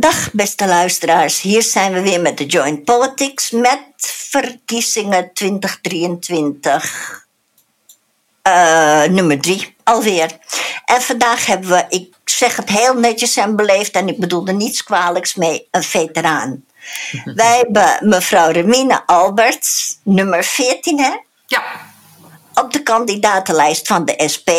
Dag beste luisteraars, hier zijn we weer met de Joint Politics met verkiezingen 2023. Uh, nummer drie alweer. En vandaag hebben we, ik zeg het heel netjes en beleefd en ik bedoel er niets kwalijks mee, een veteraan. Wij hebben mevrouw Remine Alberts, nummer 14 hè? Ja. Op de kandidatenlijst van de SP.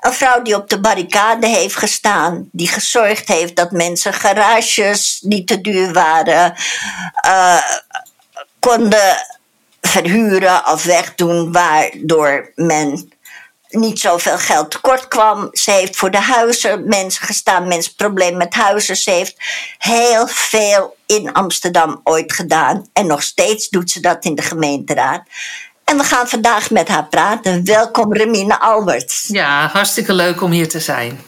Een vrouw die op de barricade heeft gestaan, die gezorgd heeft dat mensen garages die te duur waren, uh, konden verhuren of wegdoen, waardoor men niet zoveel geld tekort kwam. Ze heeft voor de huizen mensen gestaan, mensen probleem met huizen. Ze heeft heel veel in Amsterdam ooit gedaan en nog steeds doet ze dat in de gemeenteraad. En we gaan vandaag met haar praten. Welkom Remine Alberts. Ja, hartstikke leuk om hier te zijn.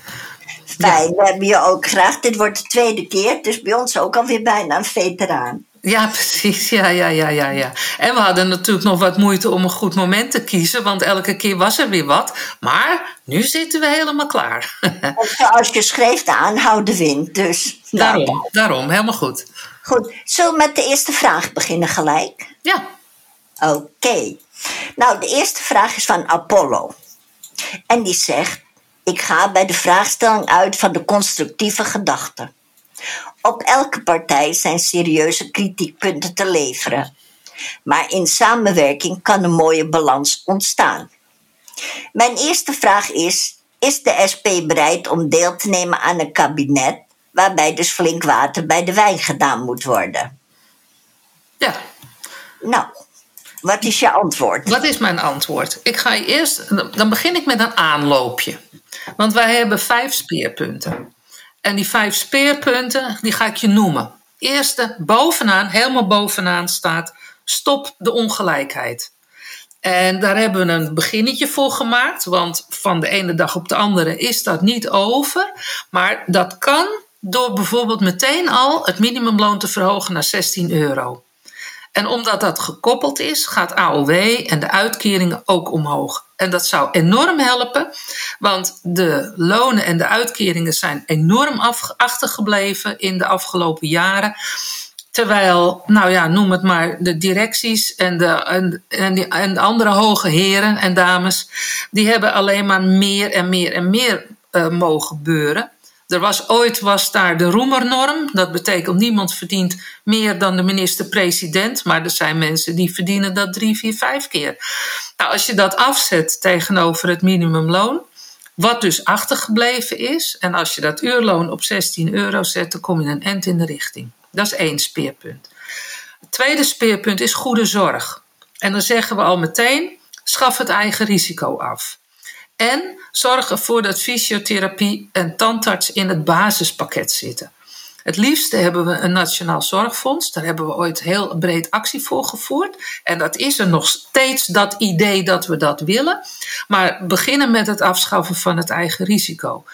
Fijn, we hebben je ook graag. Dit wordt de tweede keer, dus bij ons ook alweer bijna een veteraan. Ja, precies. Ja, ja, ja, ja, ja. En we hadden natuurlijk nog wat moeite om een goed moment te kiezen, want elke keer was er weer wat. Maar nu zitten we helemaal klaar. zoals je schreef, de aanhouden wind. Dus, daarom, nou. daarom, helemaal goed. Goed, zullen we met de eerste vraag beginnen gelijk? Ja. Oké. Nou, de eerste vraag is van Apollo. En die zegt: Ik ga bij de vraagstelling uit van de constructieve gedachte. Op elke partij zijn serieuze kritiekpunten te leveren. Maar in samenwerking kan een mooie balans ontstaan. Mijn eerste vraag is: Is de SP bereid om deel te nemen aan een kabinet waarbij dus flink water bij de wijn gedaan moet worden? Ja. Nou, wat is je antwoord? Wat is mijn antwoord? Ik ga eerst, dan begin ik met een aanloopje. Want wij hebben vijf speerpunten. En die vijf speerpunten, die ga ik je noemen. Eerste, bovenaan, helemaal bovenaan staat: stop de ongelijkheid. En daar hebben we een beginnetje voor gemaakt, want van de ene dag op de andere is dat niet over. Maar dat kan door bijvoorbeeld meteen al het minimumloon te verhogen naar 16 euro. En omdat dat gekoppeld is, gaat AOW en de uitkeringen ook omhoog. En dat zou enorm helpen, want de lonen en de uitkeringen zijn enorm achtergebleven in de afgelopen jaren. Terwijl, nou ja, noem het maar, de directies en de, en, en, en de andere hoge heren en dames, die hebben alleen maar meer en meer en meer uh, mogen beuren. Er was ooit was daar de roemernorm. Dat betekent niemand verdient meer dan de minister-president. Maar er zijn mensen die verdienen dat drie, vier, vijf keer. Nou, als je dat afzet tegenover het minimumloon, wat dus achtergebleven is, en als je dat uurloon op 16 euro zet, dan kom je een end in de richting. Dat is één speerpunt. Het tweede speerpunt is goede zorg. En dan zeggen we al meteen: schaf het eigen risico af. En zorg ervoor dat fysiotherapie en tandarts in het basispakket zitten. Het liefste hebben we een nationaal zorgfonds. Daar hebben we ooit heel breed actie voor gevoerd. En dat is er nog steeds dat idee dat we dat willen. Maar beginnen met het afschaffen van het eigen risico.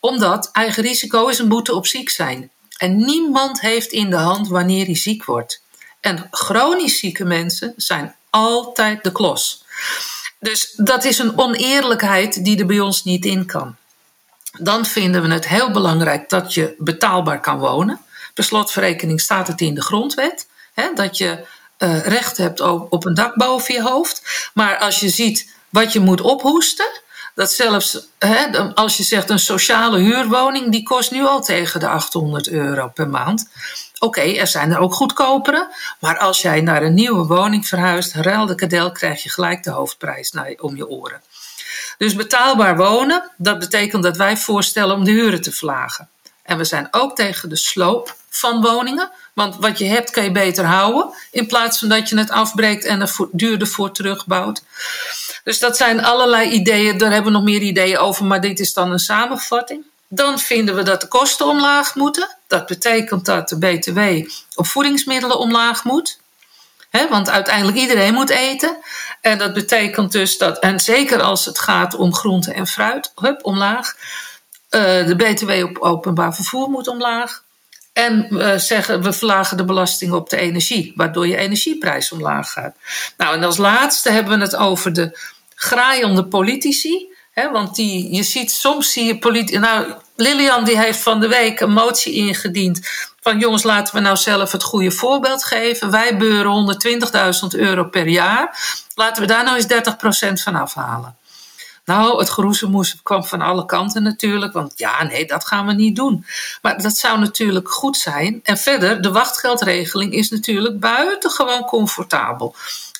Omdat eigen risico is een boete op ziek zijn. En niemand heeft in de hand wanneer hij ziek wordt. En chronisch zieke mensen zijn altijd de klos. Dus dat is een oneerlijkheid die er bij ons niet in kan. Dan vinden we het heel belangrijk dat je betaalbaar kan wonen. Per slotverrekening staat het in de grondwet. Hè, dat je uh, recht hebt op een dak boven je hoofd. Maar als je ziet wat je moet ophoesten. Dat zelfs hè, als je zegt een sociale huurwoning, die kost nu al tegen de 800 euro per maand. Oké, er zijn er ook goedkopere. Maar als jij naar een nieuwe woning verhuist, ruil de kadel, krijg je gelijk de hoofdprijs om je oren. Dus betaalbaar wonen, dat betekent dat wij voorstellen om de huren te verlagen. En we zijn ook tegen de sloop van woningen. Want wat je hebt kan je beter houden. In plaats van dat je het afbreekt en er duurder voor terugbouwt. Dus dat zijn allerlei ideeën. Daar hebben we nog meer ideeën over. Maar dit is dan een samenvatting. Dan vinden we dat de kosten omlaag moeten. Dat betekent dat de BTW op voedingsmiddelen omlaag moet. want uiteindelijk iedereen moet eten. En dat betekent dus dat, en zeker als het gaat om groente en fruit, hup, omlaag. Uh, de BTW op openbaar vervoer moet omlaag. En we zeggen, we verlagen de belasting op de energie, waardoor je energieprijs omlaag gaat. Nou, en als laatste hebben we het over de graaiende politici Hè, want die, je ziet, soms zie je politie. Nou, Lilian die heeft van de week een motie ingediend. Van jongens, laten we nou zelf het goede voorbeeld geven. Wij beuren 120.000 euro per jaar. Laten we daar nou eens 30% van afhalen. Nou, het geroezemoes kwam van alle kanten natuurlijk. Want ja, nee, dat gaan we niet doen. Maar dat zou natuurlijk goed zijn. En verder, de wachtgeldregeling is natuurlijk buitengewoon comfortabel.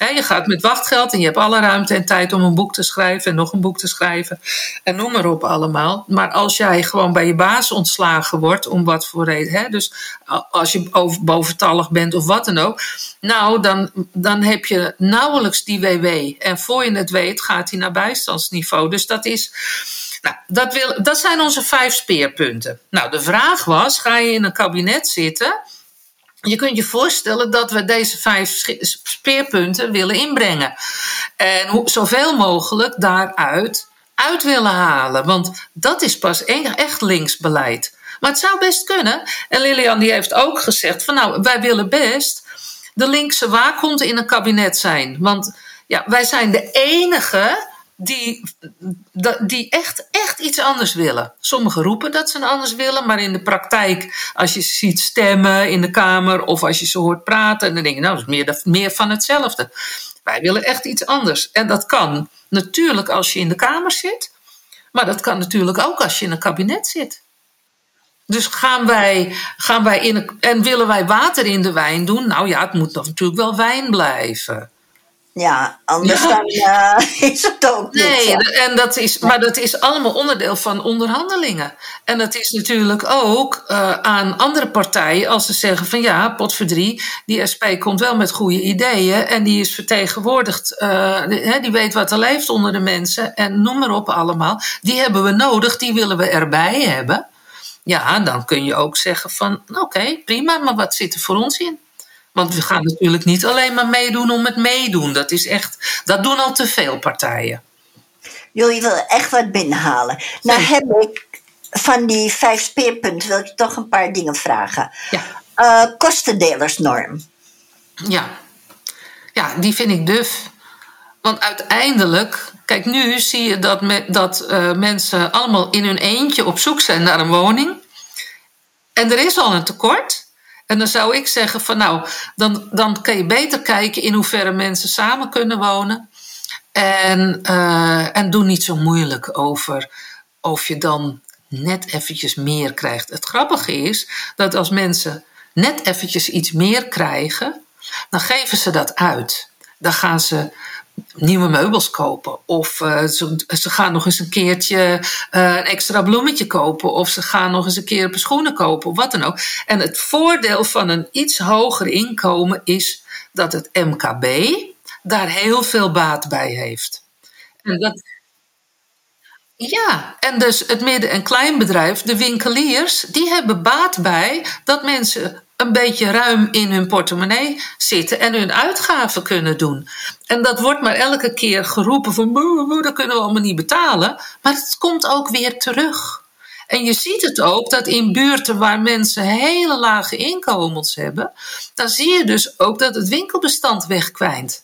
Je gaat met wachtgeld en je hebt alle ruimte en tijd om een boek te schrijven en nog een boek te schrijven. En noem maar op allemaal. Maar als jij gewoon bij je baas ontslagen wordt, om wat voor reden. Hè, dus als je boventallig bent of wat dan ook. Nou, dan, dan heb je nauwelijks die WW. En voor je het weet gaat hij naar bijstandsniveau. Dus dat is. Nou, dat, wil, dat zijn onze vijf speerpunten. Nou, de vraag was: ga je in een kabinet zitten? Je kunt je voorstellen dat we deze vijf speerpunten willen inbrengen. En zoveel mogelijk daaruit uit willen halen. Want dat is pas echt linksbeleid. Maar het zou best kunnen. En Lilian die heeft ook gezegd van nou, wij willen best de linkse waakhond in een kabinet zijn. Want ja, wij zijn de enige die, die echt, echt iets anders willen. Sommigen roepen dat ze het anders willen, maar in de praktijk, als je ze ziet stemmen in de Kamer of als je ze hoort praten, dan denk je, nou, dat is meer, meer van hetzelfde. Wij willen echt iets anders. En dat kan natuurlijk als je in de Kamer zit, maar dat kan natuurlijk ook als je in een kabinet zit. Dus gaan wij, gaan wij in een, en willen wij water in de wijn doen? Nou ja, het moet natuurlijk wel wijn blijven. Ja, anders dan uh, is het ook niet. Nee, en dat is, maar dat is allemaal onderdeel van onderhandelingen. En dat is natuurlijk ook uh, aan andere partijen als ze zeggen van ja, potverdrie, die SP komt wel met goede ideeën en die is vertegenwoordigd, uh, die, die weet wat er leeft onder de mensen en noem maar op allemaal. Die hebben we nodig, die willen we erbij hebben. Ja, dan kun je ook zeggen van oké, prima, maar wat zit er voor ons in? Want we gaan natuurlijk niet alleen maar meedoen om het meedoen. Dat is echt, dat doen al te veel partijen. Jullie willen echt wat binnenhalen. Nou heb ik van die vijf speerpunten wil ik toch een paar dingen vragen. Ja. Uh, kostendelersnorm. Ja. ja, die vind ik duf. Want uiteindelijk, kijk, nu zie je dat, me, dat uh, mensen allemaal in hun eentje op zoek zijn naar een woning. En er is al een tekort. En dan zou ik zeggen van nou, dan, dan kan je beter kijken in hoeverre mensen samen kunnen wonen. En, uh, en doe niet zo moeilijk over of je dan net eventjes meer krijgt. Het grappige is dat als mensen net eventjes iets meer krijgen, dan geven ze dat uit. Dan gaan ze nieuwe meubels kopen. Of uh, ze, ze, gaan nog eens een keertje uh, een extra bloemetje kopen. Of ze gaan nog eens een keer een schoenen kopen. Of wat dan ook. En het voordeel van een iets hoger inkomen is dat het MKB daar heel veel baat bij heeft. En dat, ja, en dus het midden- en kleinbedrijf, de winkeliers, die hebben baat bij dat mensen een beetje ruim in hun portemonnee zitten en hun uitgaven kunnen doen. En dat wordt maar elke keer geroepen van dat kunnen we allemaal niet betalen. Maar het komt ook weer terug. En je ziet het ook dat in buurten waar mensen hele lage inkomens hebben, dan zie je dus ook dat het winkelbestand wegkwijnt.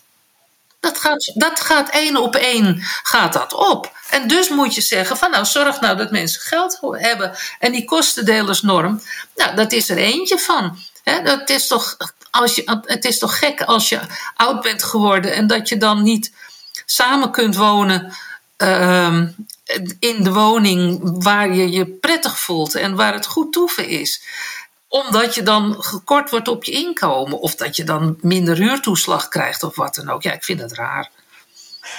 Dat gaat, dat gaat één op één gaat dat op. En dus moet je zeggen van nou zorg nou dat mensen geld hebben. En die kostendelersnorm, nou dat is er eentje van. He, dat is toch, als je, het is toch gek als je oud bent geworden en dat je dan niet samen kunt wonen uh, in de woning waar je je prettig voelt en waar het goed toeven is omdat je dan gekort wordt op je inkomen. Of dat je dan minder huurtoeslag krijgt of wat dan ook. Ja, ik vind het raar.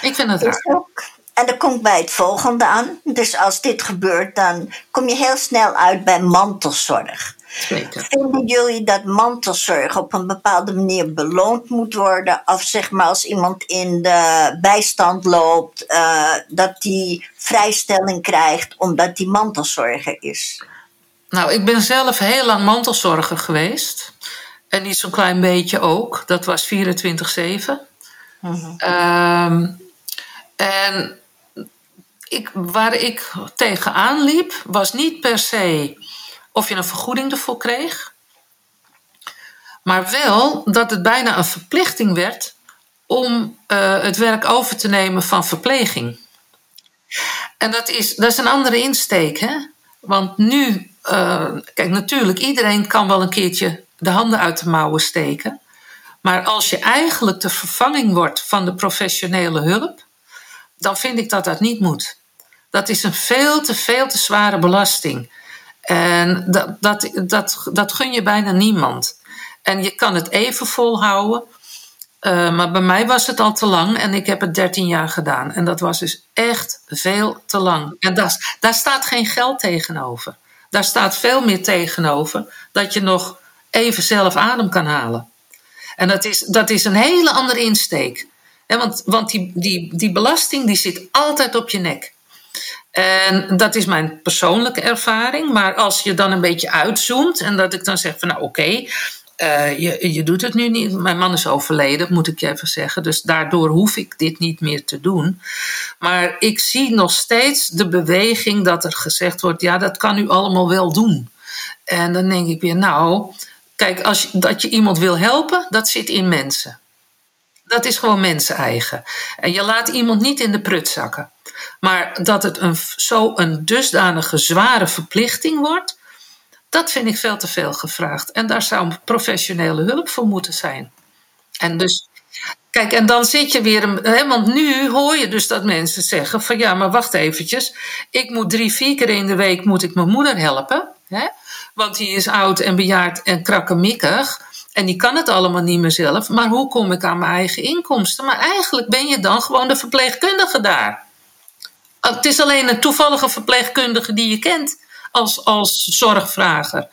Ik vind het raar. Ook. En dat komt bij het volgende aan. Dus als dit gebeurt, dan kom je heel snel uit bij mantelzorg. Zeker. Vinden jullie dat mantelzorg op een bepaalde manier beloond moet worden? Of zeg maar als iemand in de bijstand loopt, uh, dat die vrijstelling krijgt omdat die mantelzorger is? Nou, ik ben zelf heel lang mantelzorger geweest. En niet zo'n klein beetje ook. Dat was 24-7. Mm um, en ik, waar ik tegenaan liep, was niet per se of je een vergoeding ervoor kreeg. Maar wel dat het bijna een verplichting werd om uh, het werk over te nemen van verpleging. En dat is, dat is een andere insteek, hè? Want nu, uh, kijk, natuurlijk, iedereen kan wel een keertje de handen uit de mouwen steken. Maar als je eigenlijk de vervanging wordt van de professionele hulp, dan vind ik dat dat niet moet. Dat is een veel te veel te zware belasting. En dat, dat, dat, dat gun je bijna niemand. En je kan het even volhouden. Uh, maar bij mij was het al te lang en ik heb het 13 jaar gedaan. En dat was dus echt veel te lang. En daar, daar staat geen geld tegenover. Daar staat veel meer tegenover dat je nog even zelf adem kan halen. En dat is, dat is een hele andere insteek. want want die, die, die belasting die zit altijd op je nek. En dat is mijn persoonlijke ervaring. Maar als je dan een beetje uitzoomt en dat ik dan zeg van nou oké, uh, je, je doet het nu niet. Mijn man is overleden, moet ik je even zeggen. Dus daardoor hoef ik dit niet meer te doen. Maar ik zie nog steeds de beweging dat er gezegd wordt: ja, dat kan u allemaal wel doen. En dan denk ik weer, nou, kijk, als dat je iemand wil helpen, dat zit in mensen. Dat is gewoon mensen eigen. En je laat iemand niet in de prut zakken. Maar dat het een, zo een dusdanige zware verplichting wordt, dat vind ik veel te veel gevraagd. En daar zou professionele hulp voor moeten zijn. En dus, kijk, en dan zit je weer, want nu hoor je dus dat mensen zeggen van ja, maar wacht eventjes, ik moet drie, vier keer in de week moet ik mijn moeder helpen, hè? want die is oud en bejaard en krakkemikkig. En die kan het allemaal niet meer zelf. Maar hoe kom ik aan mijn eigen inkomsten? Maar eigenlijk ben je dan gewoon de verpleegkundige daar. Het is alleen een toevallige verpleegkundige die je kent als, als zorgvrager.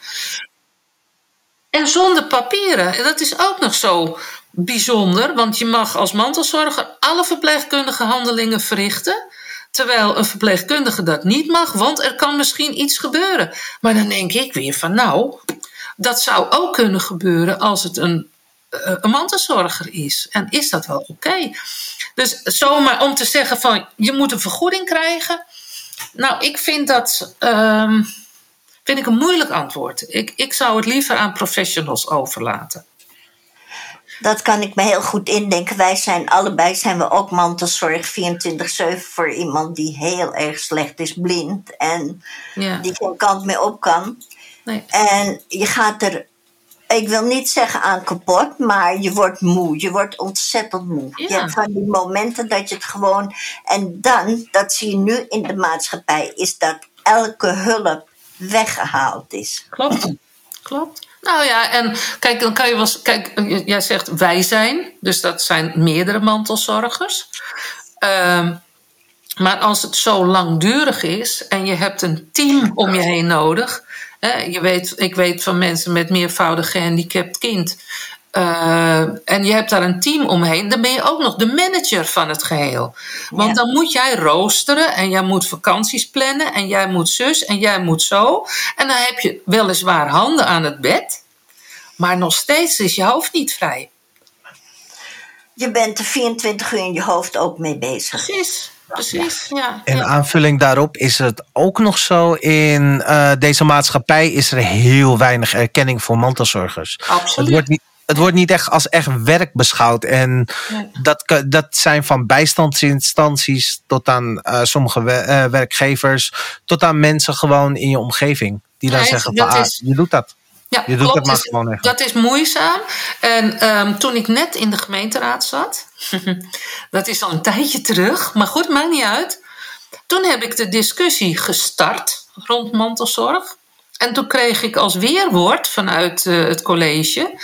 En zonder papieren. Dat is ook nog zo bijzonder, want je mag als mantelzorger alle verpleegkundige handelingen verrichten. Terwijl een verpleegkundige dat niet mag, want er kan misschien iets gebeuren. Maar dan denk ik weer van nou, dat zou ook kunnen gebeuren als het een, een mantelzorger is. En is dat wel oké? Dus zomaar om te zeggen van je moet een vergoeding krijgen. Nou, ik vind dat um, vind ik een moeilijk antwoord. Ik, ik zou het liever aan professionals overlaten. Dat kan ik me heel goed indenken. Wij zijn allebei zijn we ook mantelzorg 24-7 voor iemand die heel erg slecht is, blind en ja. die geen kant meer op kan. Nee. En je gaat er ik wil niet zeggen aan kapot, maar je wordt moe. Je wordt ontzettend moe. Je hebt van die momenten dat je het gewoon. En dan, dat zie je nu in de maatschappij, is dat elke hulp weggehaald is. Klopt. Klopt. Nou ja, en kijk, dan kan je wel. Kijk, jij zegt wij zijn, dus dat zijn meerdere mantelzorgers. Uh, maar als het zo langdurig is en je hebt een team om je heen nodig, je weet, ik weet van mensen met meervoudig gehandicapt kind. Uh, en je hebt daar een team omheen, dan ben je ook nog de manager van het geheel. Want dan moet jij roosteren en jij moet vakanties plannen en jij moet zus en jij moet zo. En dan heb je weliswaar handen aan het bed, maar nog steeds is je hoofd niet vrij. Je bent er 24 uur in je hoofd ook mee bezig. Precies. Precies, ja. In aanvulling daarop is het ook nog zo: in uh, deze maatschappij is er heel weinig erkenning voor mantelzorgers. Absoluut. Het wordt niet, het wordt niet echt als echt werk beschouwd. En dat, dat zijn van bijstandsinstanties tot aan uh, sommige uh, werkgevers, tot aan mensen gewoon in je omgeving. Die dan zeggen: van, ah, je doet dat. Ja, je doet klopt, dat, gewoon echt. dat is moeizaam. En um, toen ik net in de gemeenteraad zat, dat is al een tijdje terug, maar goed, maakt niet uit. Toen heb ik de discussie gestart rond mantelzorg. En toen kreeg ik als weerwoord vanuit uh, het college: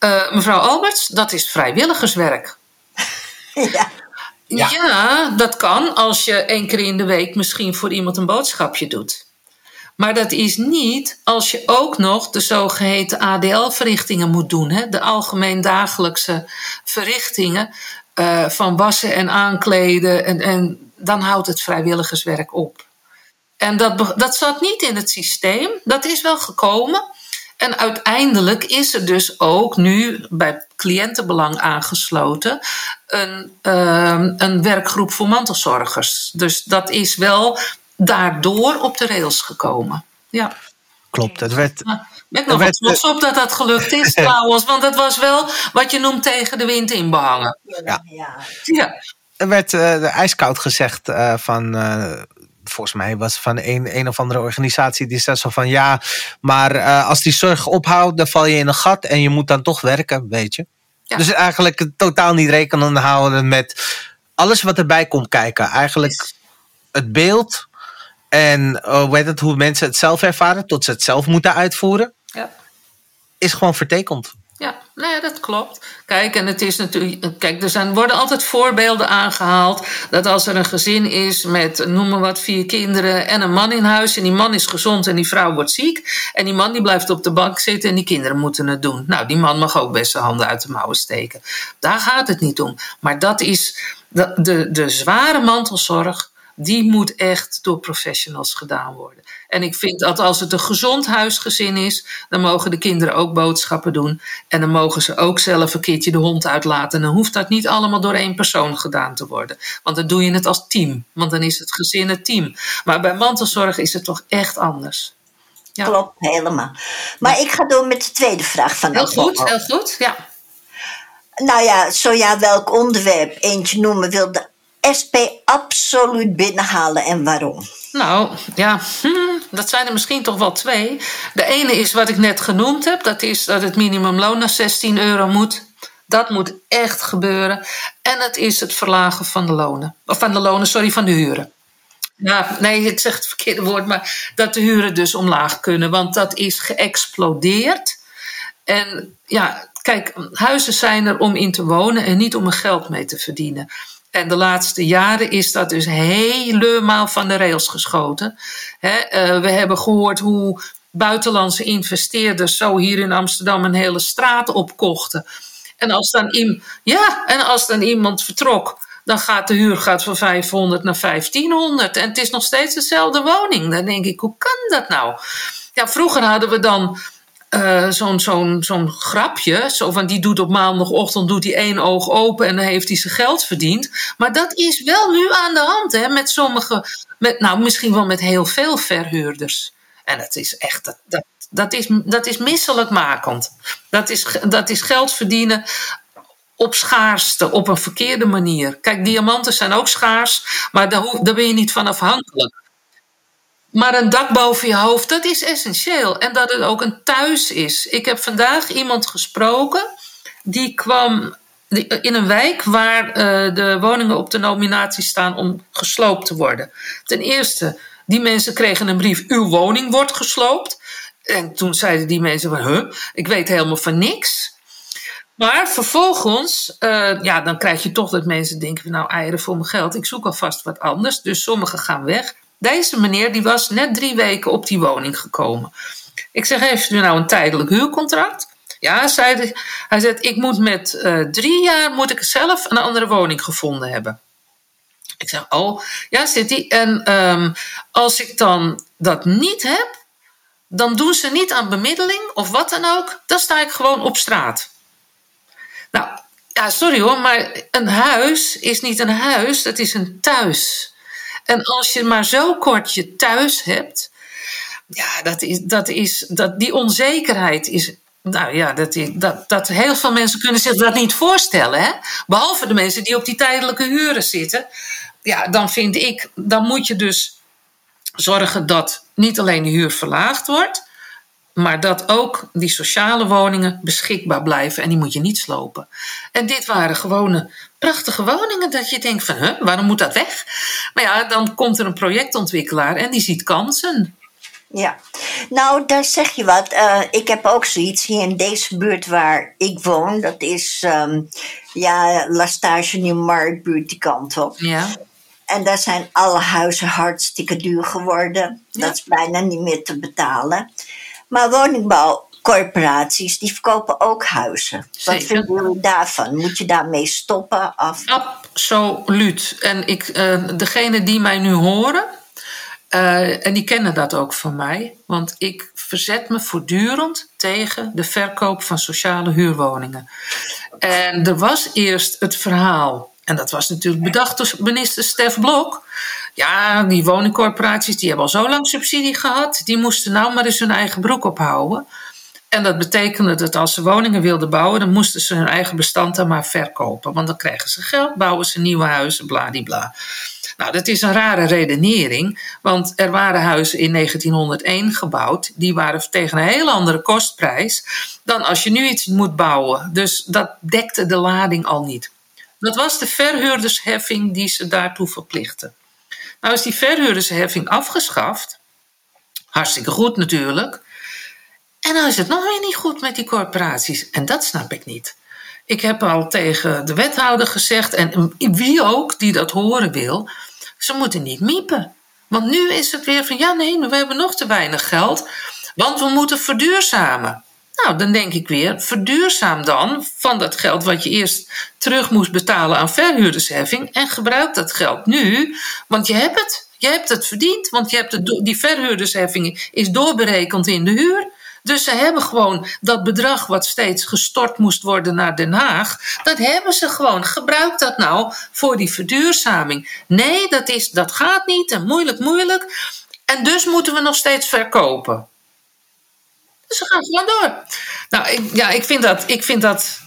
uh, mevrouw Alberts, dat is vrijwilligerswerk. Ja. ja. Ja, dat kan als je één keer in de week misschien voor iemand een boodschapje doet. Maar dat is niet als je ook nog de zogeheten ADL-verrichtingen moet doen. Hè? De algemeen dagelijkse verrichtingen uh, van wassen en aankleden. En, en dan houdt het vrijwilligerswerk op. En dat, dat zat niet in het systeem. Dat is wel gekomen. En uiteindelijk is er dus ook nu bij cliëntenbelang aangesloten een, uh, een werkgroep voor mantelzorgers. Dus dat is wel daardoor op de rails gekomen. Ja. Klopt, het werd... Ik nog wel trots op dat dat gelukt is trouwens, want het was wel wat je noemt tegen de wind inbehangen. Ja. ja. er werd uh, ijskoud gezegd uh, van. Uh, volgens mij was van een, een of andere organisatie die zei zo van ja, maar als die zorg ophoudt, dan val je in een gat en je moet dan toch werken, weet je. Ja. Dus eigenlijk totaal niet rekening houden met alles wat erbij komt kijken. Eigenlijk het beeld en het, hoe mensen het zelf ervaren tot ze het zelf moeten uitvoeren, ja. is gewoon vertekend. Ja, nee, dat klopt. Kijk, en het is natuurlijk. Kijk, er zijn, worden altijd voorbeelden aangehaald. Dat als er een gezin is met, noem maar wat, vier kinderen en een man in huis. En die man is gezond en die vrouw wordt ziek. En die man die blijft op de bank zitten en die kinderen moeten het doen. Nou, die man mag ook best zijn handen uit de mouwen steken. Daar gaat het niet om. Maar dat is de, de, de zware mantelzorg. Die moet echt door professionals gedaan worden. En ik vind dat als het een gezond huisgezin is, dan mogen de kinderen ook boodschappen doen. En dan mogen ze ook zelf een keertje de hond uitlaten. En dan hoeft dat niet allemaal door één persoon gedaan te worden. Want dan doe je het als team. Want dan is het gezin het team. Maar bij mantelzorg is het toch echt anders. Ja. Klopt, helemaal. Maar ik ga door met de tweede vraag van Heel goed, heel goed, ja. Nou ja, zo ja, welk onderwerp eentje noemen wil de SP absoluut binnenhalen en waarom? Nou, ja, hm, dat zijn er misschien toch wel twee. De ene is wat ik net genoemd heb. Dat is dat het minimumloon naar 16 euro moet. Dat moet echt gebeuren. En het is het verlagen van de lonen. Of van de lonen, sorry, van de huren. Ja, nee, ik zeg het verkeerde woord, maar dat de huren dus omlaag kunnen. Want dat is geëxplodeerd. En ja, kijk, huizen zijn er om in te wonen en niet om er geld mee te verdienen. En de laatste jaren is dat dus helemaal van de rails geschoten. Eh, we hebben gehoord hoe buitenlandse investeerders zo hier in Amsterdam een hele straat opkochten. En als dan, ja, en als dan iemand vertrok, dan gaat de huur gaat van 500 naar 1500. En het is nog steeds dezelfde woning. Dan denk ik, hoe kan dat nou? Ja, vroeger hadden we dan uh, zo'n zo'n zo'n grapje. Zo van die doet op maandagochtend doet hij één oog open en dan heeft hij zijn geld verdiend. Maar dat is wel nu aan de hand hè, met sommige, met, nou misschien wel met heel veel verhuurders. En dat is echt, dat, dat, dat, is, dat is misselijkmakend. Dat is, dat is geld verdienen op schaarste, op een verkeerde manier. Kijk, diamanten zijn ook schaars, maar daar, daar ben je niet van afhankelijk. Maar een dak boven je hoofd, dat is essentieel. En dat het ook een thuis is. Ik heb vandaag iemand gesproken. Die kwam in een wijk waar uh, de woningen op de nominatie staan om gesloopt te worden. Ten eerste, die mensen kregen een brief: uw woning wordt gesloopt. En toen zeiden die mensen van, huh, ik weet helemaal van niks. Maar vervolgens, uh, ja, dan krijg je toch dat mensen denken: nou, eieren voor mijn geld, ik zoek alvast wat anders. Dus sommigen gaan weg. Deze meneer die was net drie weken op die woning gekomen. Ik zeg, heeft u nou een tijdelijk huurcontract? Ja, zei hij. Hij zei, ik moet met uh, drie jaar moet ik zelf een andere woning gevonden hebben. Ik zeg, oh, ja, zit hij. En um, als ik dan dat niet heb, dan doen ze niet aan bemiddeling of wat dan ook. Dan sta ik gewoon op straat. Nou, ja, sorry hoor, maar een huis is niet een huis, het is een thuis. En als je maar zo kort je thuis hebt, ja, dat is, dat is, dat, die onzekerheid is. Nou ja, dat, dat, dat heel veel mensen kunnen zich dat niet voorstellen. Hè? Behalve de mensen die op die tijdelijke huren zitten. Ja, dan vind ik, dan moet je dus zorgen dat niet alleen de huur verlaagd wordt, maar dat ook die sociale woningen beschikbaar blijven en die moet je niet slopen. En dit waren gewone prachtige woningen dat je denkt van, huh, waarom moet dat weg? Maar ja, dan komt er een projectontwikkelaar en die ziet kansen. Ja, nou daar zeg je wat. Uh, ik heb ook zoiets hier in deze buurt waar ik woon. Dat is um, ja, Lastage Nieuwmarktbuurt die kant op. Ja. En daar zijn alle huizen hartstikke duur geworden. Ja. Dat is bijna niet meer te betalen. Maar woningbouwcorporaties die verkopen ook huizen. Zeker. Wat vinden jullie daarvan? Moet je daarmee stoppen? Of? Absoluut. En ik, uh, degene die mij nu horen, uh, en die kennen dat ook van mij, want ik verzet me voortdurend tegen de verkoop van sociale huurwoningen. En er was eerst het verhaal, en dat was natuurlijk bedacht door minister Stef Blok. Ja, die woningcorporaties die hebben al zo lang subsidie gehad. Die moesten nou maar eens hun eigen broek ophouden. En dat betekende dat als ze woningen wilden bouwen, dan moesten ze hun eigen bestand dan maar verkopen. Want dan krijgen ze geld, bouwen ze nieuwe huizen, bladibla. Nou, dat is een rare redenering, want er waren huizen in 1901 gebouwd. Die waren tegen een heel andere kostprijs dan als je nu iets moet bouwen. Dus dat dekte de lading al niet. Dat was de verhuurdersheffing die ze daartoe verplichtte. Nou is die verhuurdersheffing afgeschaft. Hartstikke goed natuurlijk. En dan is het nog weer niet goed met die corporaties. En dat snap ik niet. Ik heb al tegen de wethouder gezegd, en wie ook die dat horen wil, ze moeten niet miepen. Want nu is het weer van ja, nee, we hebben nog te weinig geld, want we moeten verduurzamen. Nou, dan denk ik weer, verduurzaam dan van dat geld wat je eerst terug moest betalen aan verhuurdersheffing en gebruik dat geld nu, want je hebt het. Je hebt het verdiend, want je hebt die verhuurdersheffing is doorberekend in de huur. Dus ze hebben gewoon dat bedrag wat steeds gestort moest worden naar Den Haag, dat hebben ze gewoon. Gebruik dat nou voor die verduurzaming. Nee, dat, is, dat gaat niet en moeilijk, moeilijk. En dus moeten we nog steeds verkopen. Dus we gaan gewoon door. Nou, ik, ja, ik vind, dat, ik vind dat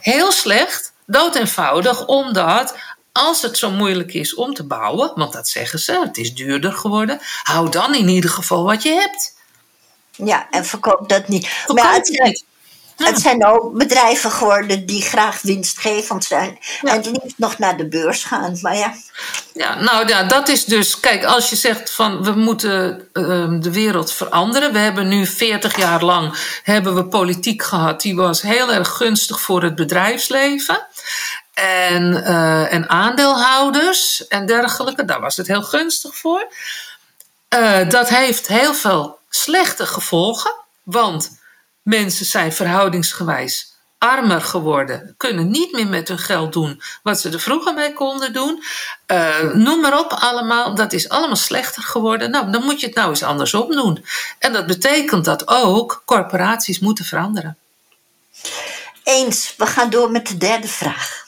heel slecht, dood eenvoudig, omdat als het zo moeilijk is om te bouwen, want dat zeggen ze, het is duurder geworden, hou dan in ieder geval wat je hebt. Ja, en verkoop dat niet. maar het, het zijn ook bedrijven geworden die graag winstgevend zijn. En En liefst nog naar de beurs gaan. Maar ja. Ja, nou ja, dat is dus. Kijk, als je zegt van we moeten uh, de wereld veranderen. We hebben nu 40 jaar lang hebben we politiek gehad. Die was heel erg gunstig voor het bedrijfsleven. En, uh, en aandeelhouders en dergelijke. Daar was het heel gunstig voor. Uh, dat heeft heel veel slechte gevolgen, want mensen zijn verhoudingsgewijs armer geworden, kunnen niet meer met hun geld doen wat ze er vroeger mee konden doen. Uh, noem maar op, allemaal. Dat is allemaal slechter geworden. Nou, dan moet je het nou eens andersom doen. En dat betekent dat ook corporaties moeten veranderen. Eens, we gaan door met de derde vraag.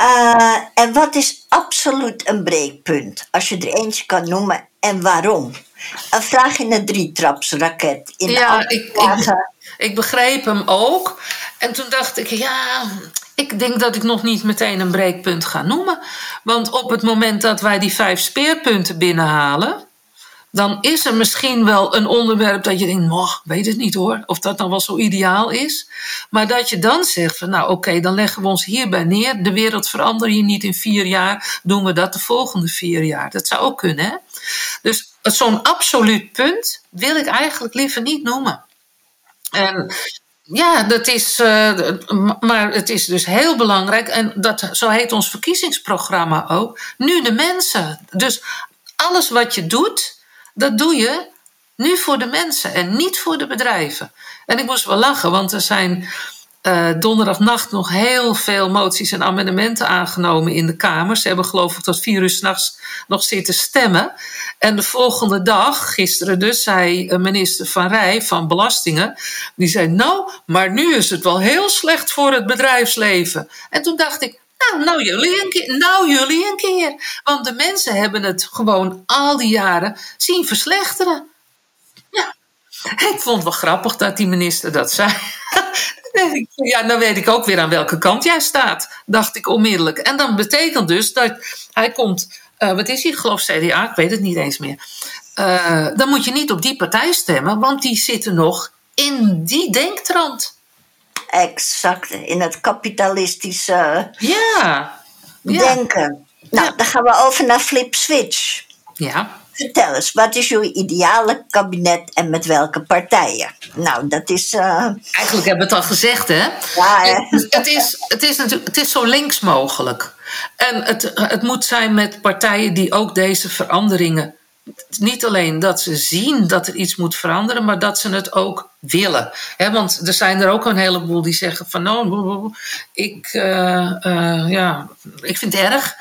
Uh, en wat is absoluut een breekpunt? Als je er eentje kan noemen en waarom? Een vraag in een drietrapsraket. In ja, ik, ik, ik, begreep hem ook. En toen dacht ik, ja, ik denk dat ik nog niet meteen een breekpunt ga noemen. Want op het moment dat wij die vijf speerpunten binnenhalen, dan is er misschien wel een onderwerp dat je denkt, oh, weet het niet hoor, of dat dan wel zo ideaal is. Maar dat je dan zegt van, nou oké, dan leggen we ons hierbij neer. De wereld verandert hier niet in vier jaar, doen we dat de volgende vier jaar. Dat zou ook kunnen, hè? Dus zo'n absoluut punt wil ik eigenlijk liever niet noemen. En ja, dat is, uh, maar het is dus heel belangrijk. En dat, zo heet ons verkiezingsprogramma ook. Nu de mensen. Dus alles wat je doet, dat doe je nu voor de mensen en niet voor de bedrijven. En ik moest wel lachen, want er zijn uh, donderdagnacht nog heel veel moties en amendementen aangenomen in de Kamer. Ze hebben geloof ik tot vier uur s'nachts nog zitten stemmen. En de volgende dag, gisteren dus, zei minister Van Rij van Belastingen... die zei, nou, maar nu is het wel heel slecht voor het bedrijfsleven. En toen dacht ik, nou, nou jullie een keer. Nou, jullie een keer. Want de mensen hebben het gewoon al die jaren zien verslechteren. Ja, ik vond het wel grappig dat die minister dat zei. Ja, dan weet ik ook weer aan welke kant jij staat, dacht ik onmiddellijk. En dan betekent dus dat hij komt, uh, wat is hij, geloof CDA, ik weet het niet eens meer. Uh, dan moet je niet op die partij stemmen, want die zitten nog in die denktrand. Exact, in het kapitalistische ja. denken. Nou, dan gaan we over naar flip switch. Ja. Vertel eens, wat is uw ideale kabinet en met welke partijen? Nou, dat is. Uh... Eigenlijk hebben we het al gezegd, hè? Ja, hè? Het, het, is, het, is natuurlijk, het is zo links mogelijk. En het, het moet zijn met partijen die ook deze veranderingen. Niet alleen dat ze zien dat er iets moet veranderen, maar dat ze het ook willen. Want er zijn er ook een heleboel die zeggen van nou, ik, uh, uh, ja, ik vind het erg.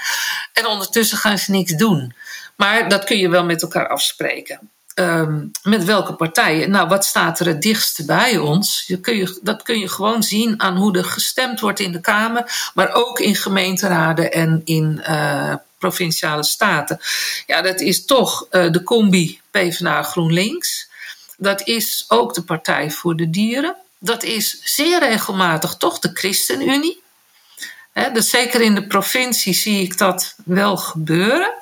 En ondertussen gaan ze niks doen. Maar dat kun je wel met elkaar afspreken. Um, met welke partijen? Nou, wat staat er het dichtst bij ons? Je kun je, dat kun je gewoon zien aan hoe er gestemd wordt in de Kamer, maar ook in gemeenteraden en in uh, provinciale staten. Ja, dat is toch uh, de combi PvdA GroenLinks. Dat is ook de Partij voor de Dieren. Dat is zeer regelmatig toch de ChristenUnie. Dus zeker in de provincie zie ik dat wel gebeuren.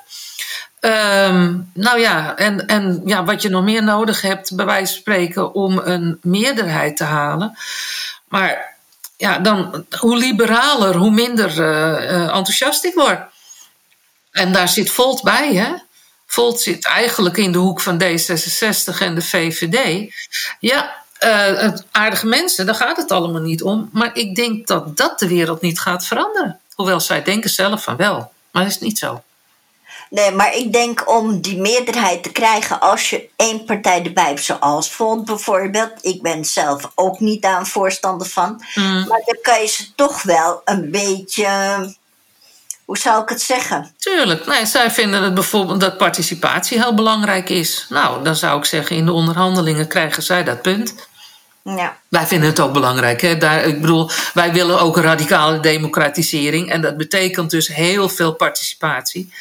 Ehm, nou ja, en, en ja, wat je nog meer nodig hebt, bij wijze van spreken, om een meerderheid te halen. Maar ja, dan, hoe liberaler, hoe minder uh, enthousiast ik word. En daar zit Volt bij, hè? Volt zit eigenlijk in de hoek van D66 en de VVD. Ja, uh, aardige mensen, daar gaat het allemaal niet om. Maar ik denk dat dat de wereld niet gaat veranderen. Hoewel zij denken zelf van wel, maar dat is niet zo. Nee, maar ik denk om die meerderheid te krijgen als je één partij erbij hebt, zoals Volt bijvoorbeeld. Ik ben zelf ook niet een voorstander van. Mm. Maar dan kan je ze toch wel een beetje hoe zou ik het zeggen? Tuurlijk. Nee, zij vinden het bijvoorbeeld dat participatie heel belangrijk is. Nou, dan zou ik zeggen, in de onderhandelingen krijgen zij dat punt. Ja. Wij vinden het ook belangrijk. Hè? Daar, ik bedoel, wij willen ook een radicale democratisering. En dat betekent dus heel veel participatie.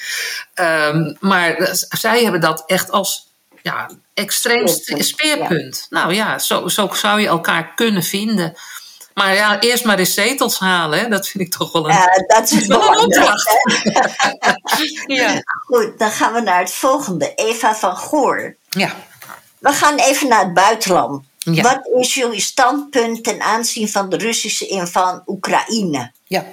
Um, maar zij hebben dat echt als ja, extreem speerpunt. Nou ja, zo, zo zou je elkaar kunnen vinden. Maar ja, eerst maar eens zetels halen, hè? dat vind ik toch wel een, ja, dat is wel een opdracht. ja. Goed, dan gaan we naar het volgende. Eva van Goor. Ja. We gaan even naar het buitenland. Ja. Wat is jullie standpunt ten aanzien van de Russische inval in Oekraïne? Ja.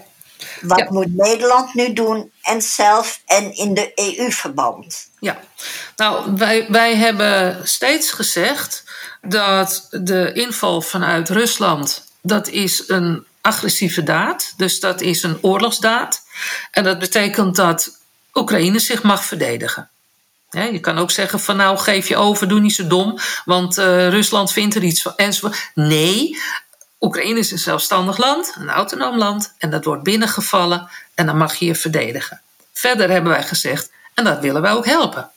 Wat moet Nederland nu doen en zelf en in de EU-verband? Ja, nou, wij, wij hebben steeds gezegd dat de inval vanuit Rusland dat is een agressieve daad. Dus dat is een oorlogsdaad. En dat betekent dat Oekraïne zich mag verdedigen. je kan ook zeggen van nou geef je over, doe niet zo dom, want uh, Rusland vindt er iets van. Nee, Oekraïne is een zelfstandig land, een autonoom land, en dat wordt binnengevallen en dan mag je je verdedigen. Verder hebben wij gezegd, en dat willen wij ook helpen.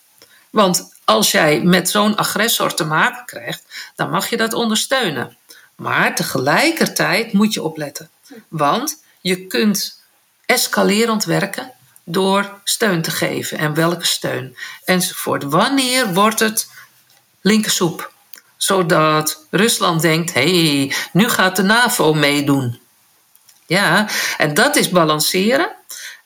Want als jij met zo'n agressor te maken krijgt, dan mag je dat ondersteunen. Maar tegelijkertijd moet je opletten. Want je kunt escalerend werken door steun te geven. En welke steun? Enzovoort. Wanneer wordt het linkersoep? Zodat Rusland denkt: hé, hey, nu gaat de NAVO meedoen. Ja, en dat is balanceren.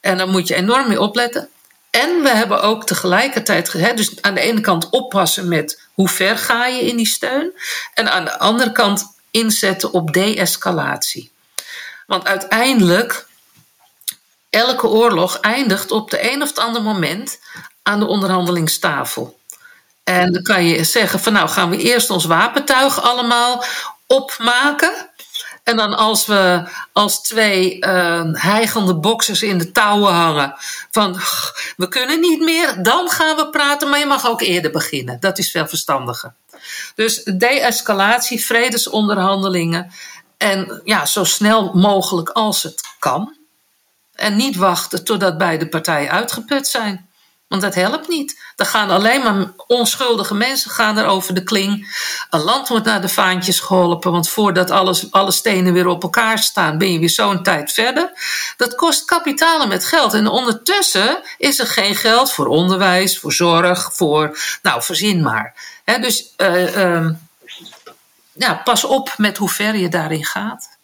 En daar moet je enorm mee opletten. En we hebben ook tegelijkertijd, hè, dus aan de ene kant oppassen met hoe ver ga je in die steun. En aan de andere kant inzetten op de-escalatie. Want uiteindelijk, elke oorlog eindigt op de een of het ander moment aan de onderhandelingstafel. En dan kan je zeggen van nou gaan we eerst ons wapentuig allemaal opmaken. En dan als we als twee uh, hijgende boxers in de touwen hangen van we kunnen niet meer, dan gaan we praten, maar je mag ook eerder beginnen. Dat is veel verstandiger. Dus de-escalatie, vredesonderhandelingen en ja, zo snel mogelijk als het kan. En niet wachten totdat beide partijen uitgeput zijn. Want dat helpt niet. Er gaan alleen maar onschuldige mensen gaan er over de kling. Een land wordt naar de vaantjes geholpen. Want voordat alles, alle stenen weer op elkaar staan, ben je weer zo'n tijd verder. Dat kost kapitalen met geld. En ondertussen is er geen geld voor onderwijs, voor zorg, voor. Nou, voorzien maar. dus uh, ja, pas op met hoe ver je daarin gaat.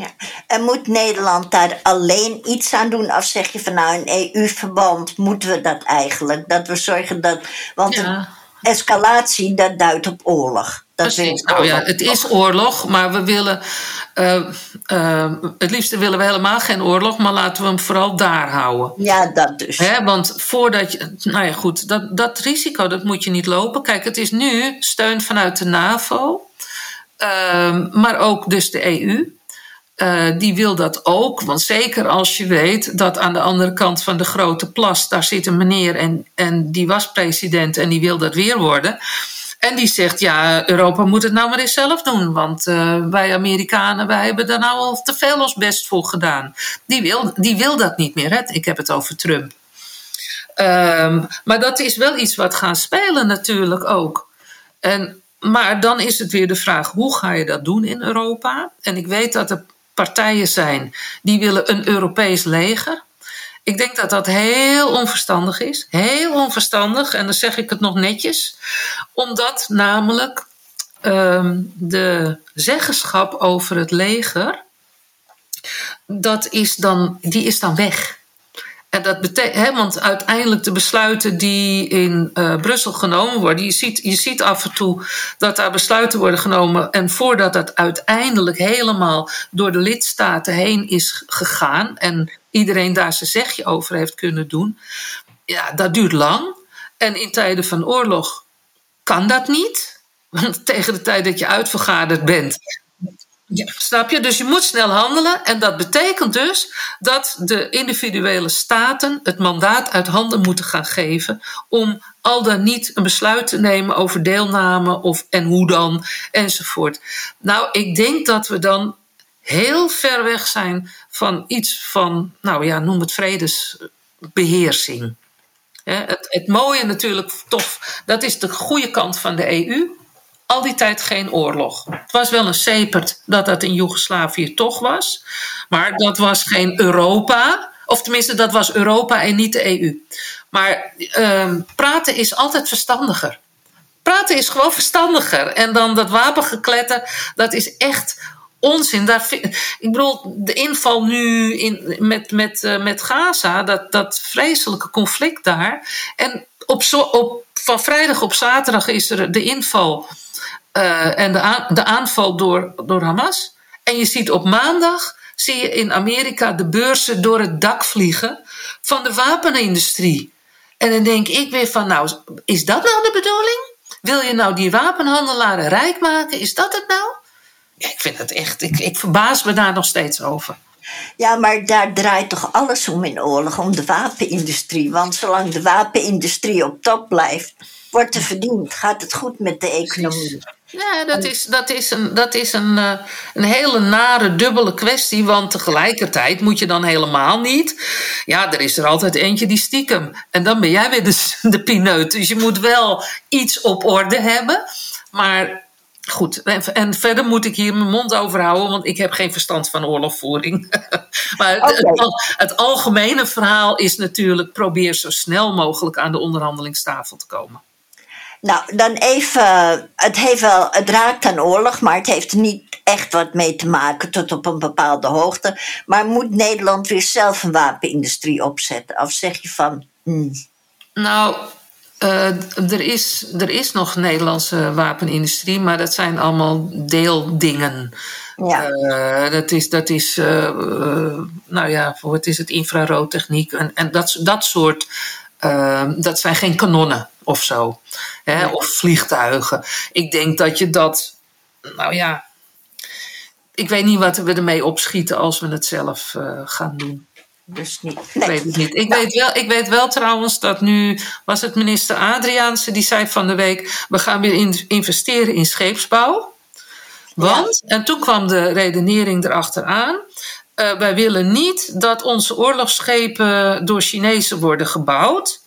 Ja. En moet Nederland daar alleen iets aan doen? Of zeg je van nou, in EU-verband moeten we dat eigenlijk? Dat we zorgen dat. Want ja. escalatie, dat duidt op oorlog. Dat Precies. Nou ja, het is oorlog, maar we willen. Uh, uh, het liefste willen we helemaal geen oorlog, maar laten we hem vooral daar houden. Ja, dat dus. Hè, want voordat je. Nou ja, goed, dat, dat risico dat moet je niet lopen. Kijk, het is nu steun vanuit de NAVO, uh, maar ook dus de EU. Uh, die wil dat ook. Want zeker als je weet dat aan de andere kant van de grote plas, daar zit een meneer en, en die was president en die wil dat weer worden. En die zegt, ja, Europa moet het nou maar eens zelf doen. Want uh, wij Amerikanen, wij hebben daar nou al te veel ons best voor gedaan. Die wil, die wil dat niet meer. Hè? Ik heb het over Trump. Um, maar dat is wel iets wat gaan spelen natuurlijk ook. En, maar dan is het weer de vraag, hoe ga je dat doen in Europa? En ik weet dat er partijen zijn die willen een Europees leger. Ik denk dat dat heel onverstandig is. Heel onverstandig. En dan zeg ik het nog netjes. Omdat namelijk ehm, de zeggenschap over het leger, dat is dan, die is dan weg. En dat betekent, want uiteindelijk de besluiten die in uh, Brussel genomen worden, je ziet, je ziet af en toe dat daar besluiten worden genomen. En voordat dat uiteindelijk helemaal door de lidstaten heen is gegaan en iedereen daar zijn zegje over heeft kunnen doen, ja, dat duurt lang. En in tijden van oorlog kan dat niet. Want tegen de tijd dat je uitvergaderd bent, ja, snap je? Dus je moet snel handelen. En dat betekent dus dat de individuele staten het mandaat uit handen moeten gaan geven om al dan niet een besluit te nemen over deelname of en hoe dan enzovoort. Nou, ik denk dat we dan heel ver weg zijn van iets van, nou ja, noem het vredesbeheersing. Het, het mooie natuurlijk, tof, dat is de goede kant van de EU al die tijd geen oorlog. Het was wel een sepert dat dat in Joegoslavië toch was. Maar dat was geen Europa. Of tenminste, dat was Europa en niet de EU. Maar ehm, praten is altijd verstandiger. Praten is gewoon verstandiger. En dan dat wapengekletter, dat is echt onzin. Daar, ik bedoel, de inval nu in, met, met, uh, met Gaza, dat, dat vreselijke conflict daar. En op, zo, op, van vrijdag op zaterdag is er de inval uh, en de, de aanval door, door Hamas. En je ziet op maandag zie je in Amerika de beurzen door het dak vliegen van de wapenindustrie. En dan denk ik weer van, nou, is dat nou de bedoeling? Wil je nou die wapenhandelaren rijk maken? Is dat het nou? Ik vind het echt, ik, ik verbaas me daar nog steeds over. Ja, maar daar draait toch alles om in oorlog, om de wapenindustrie. Want zolang de wapenindustrie op top blijft, wordt er verdiend, gaat het goed met de economie. Ja, dat is, dat is, een, dat is een, eh, een hele nare, dubbele kwestie. Want tegelijkertijd moet je dan helemaal niet. Ja, er is er altijd eentje die stiekem. En dan ben jij weer de, de pineut. Dus je moet wel iets op orde hebben. Maar goed, en, verder moet ik hier mijn mond over houden, want ik heb geen verstand van oorlogvoering. maar het, het, algemene verhaal is natuurlijk: probeer zo snel mogelijk aan de onderhandelingstafel te komen. Nou, dan even. Het, heeft wel, het raakt aan oorlog, maar het heeft niet echt wat mee te maken tot op een bepaalde hoogte. Maar moet Nederland weer zelf een wapenindustrie opzetten? Of zeg je van. Hmm. Nou, uh, er, is, er is nog Nederlandse wapenindustrie, maar dat zijn allemaal deeldingen. Ja. Uh, dat is, dat is uh, nou ja, wat is het, infraroodtechniek en, en dat, dat soort. dat zijn geen kanonnen of zo. Hè? Of vliegtuigen. Ik denk dat je dat, nou ja, ik weet niet wat we ermee opschieten als we het zelf gaan doen. Dus niet. Ik weet het niet. Ik, nou. weet wel, ik weet wel trouwens dat nu was het minister Adriaanse die zei van de week: we gaan weer investeren in scheepsbouw. Want, en toen kwam de redenering erachteraan. Uh, wij willen niet dat onze oorlogsschepen door Chinezen worden gebouwd.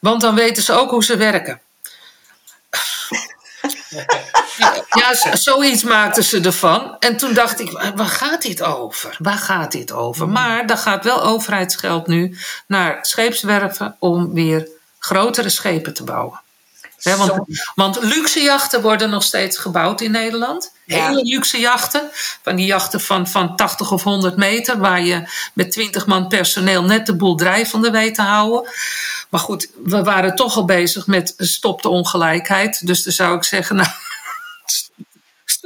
Want dan weten ze ook hoe ze werken. ja, zoiets maakten ze ervan. En toen dacht ik, waar gaat dit over? Waar gaat dit over? Hmm. Maar er gaat wel overheidsgeld nu naar scheepswerven om weer grotere schepen te bouwen want, want, luxe jachten worden nog steeds gebouwd in Nederland. Hele luxe jachten. Van die jachten van, van 80 of 100 meter. Waar je met 20 man personeel net de boel drijvende weet te houden. Maar goed, we waren toch al bezig met stop de ongelijkheid. Dus dan zou ik zeggen, nou,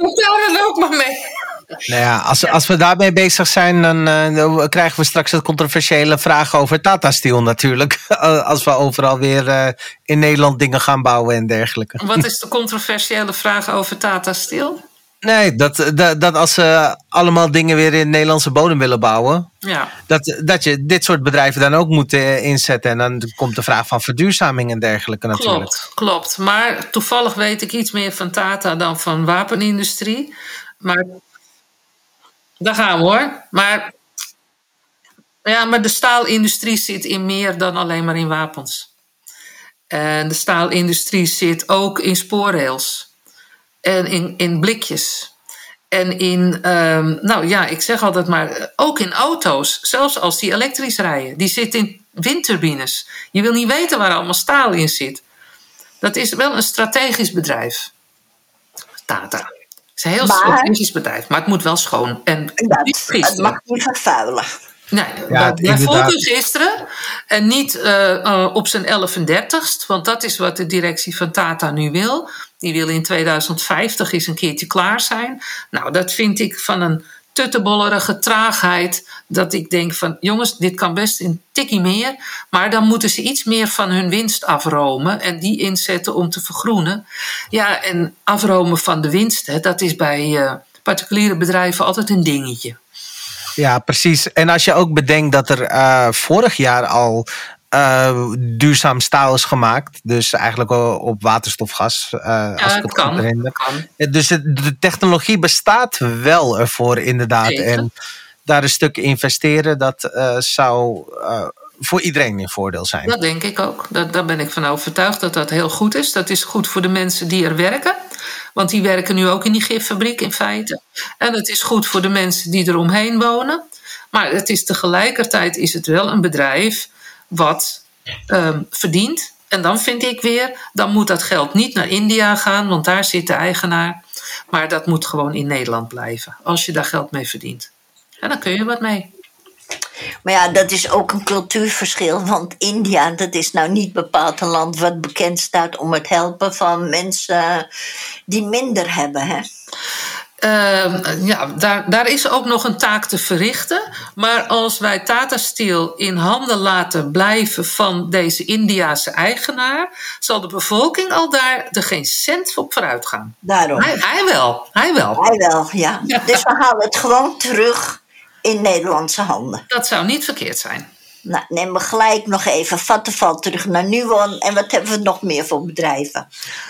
daar dan ook maar mee. Nou ja, als, als we daarmee bezig zijn, dan uh, krijgen we straks het controversiële vraag over Tata Steel natuurlijk. als we overal weer uh, in Nederland dingen gaan bouwen en dergelijke. Wat is de controversiële vraag over Tata Steel? Nee, dat, dat, dat als ze allemaal dingen weer in Nederlandse bodem willen bouwen, ja. dat, dat je dit soort bedrijven dan ook moet uh, inzetten. En dan komt de vraag van verduurzaming en dergelijke natuurlijk. Klopt, klopt. Maar toevallig weet ik iets meer van Tata dan van wapenindustrie. Maar daar gaan we hoor. Maar, ja, maar de staalindustrie zit in meer dan alleen maar in wapens. En de staalindustrie zit ook in spoorrails. En in, in blikjes. En in, um, nou ja, ik zeg altijd maar, ook in auto's. Zelfs als die elektrisch rijden. Die zitten in windturbines. Je wil niet weten waar allemaal staal in zit. Dat is wel een strategisch bedrijf. Tata. Het is een heel Maar- strategisch bedrijf, maar het moet wel schoon. En Dat, het mag niet vervuilen. Nee, Ja, inderdaad. gisteren. En niet eh, eh, op zijn 1130ste, want dat is wat de directie van Tata nu wil. Die wil in 2050 eens een keertje klaar zijn. Nou, dat vind ik van een tuttebollerige traagheid. Dat ik denk van, jongens, dit kan best een tikkie meer. Maar dan moeten ze iets meer van hun winst afromen. En die inzetten om te vergroenen. Ja, en afromen van de winst, hè, dat is bij eh, particuliere bedrijven altijd een dingetje. Ja, precies. En als je ook bedenkt dat er eh, vorig jaar al eh, duurzaam staal is gemaakt. Dus eigenlijk op waterstofgas. eh, Ja, als ik het kan. goed Dus het- de technologie bestaat wel ervoor, inderdaad. Zeker. En daar een stuk investeren, dat zou voor iedereen een voordeel zijn. Dat denk ik ook. Dat, daar ben ik van overtuigd dat dat heel goed is. Dat is goed voor de mensen die er werken. Want die werken nu ook in die giffabriek in feite. En het is goed voor de mensen die eromheen wonen. Maar het is tegelijkertijd is het wel een bedrijf wat ehm, verdient. En dan vind ik weer, dan moet dat geld niet naar India gaan, want daar zit de eigenaar. Maar dat moet gewoon in Nederland blijven, als je daar geld mee verdient. En dan kun je wat mee. Maar ja, dat is ook een cultuurverschil. Want India, dat is nou niet bepaald een land wat bekend staat om het helpen van mensen die minder hebben. Hè? Ehm, ja, daar, daar is ook nog een taak te verrichten. Maar als wij Tata Steel in handen laten blijven van deze Indiase eigenaar, zal de bevolking al daar er geen cent op vooruit gaan. Daarom. Hij, hij wel, hij wel. Hij wel, ja. Dus we halen het gewoon terug in Nederlandse handen. Dat zou niet verkeerd zijn. Nou, neem we gelijk nog even Vattenfall terug naar Nuon. En wat hebben we nog meer voor bedrijven?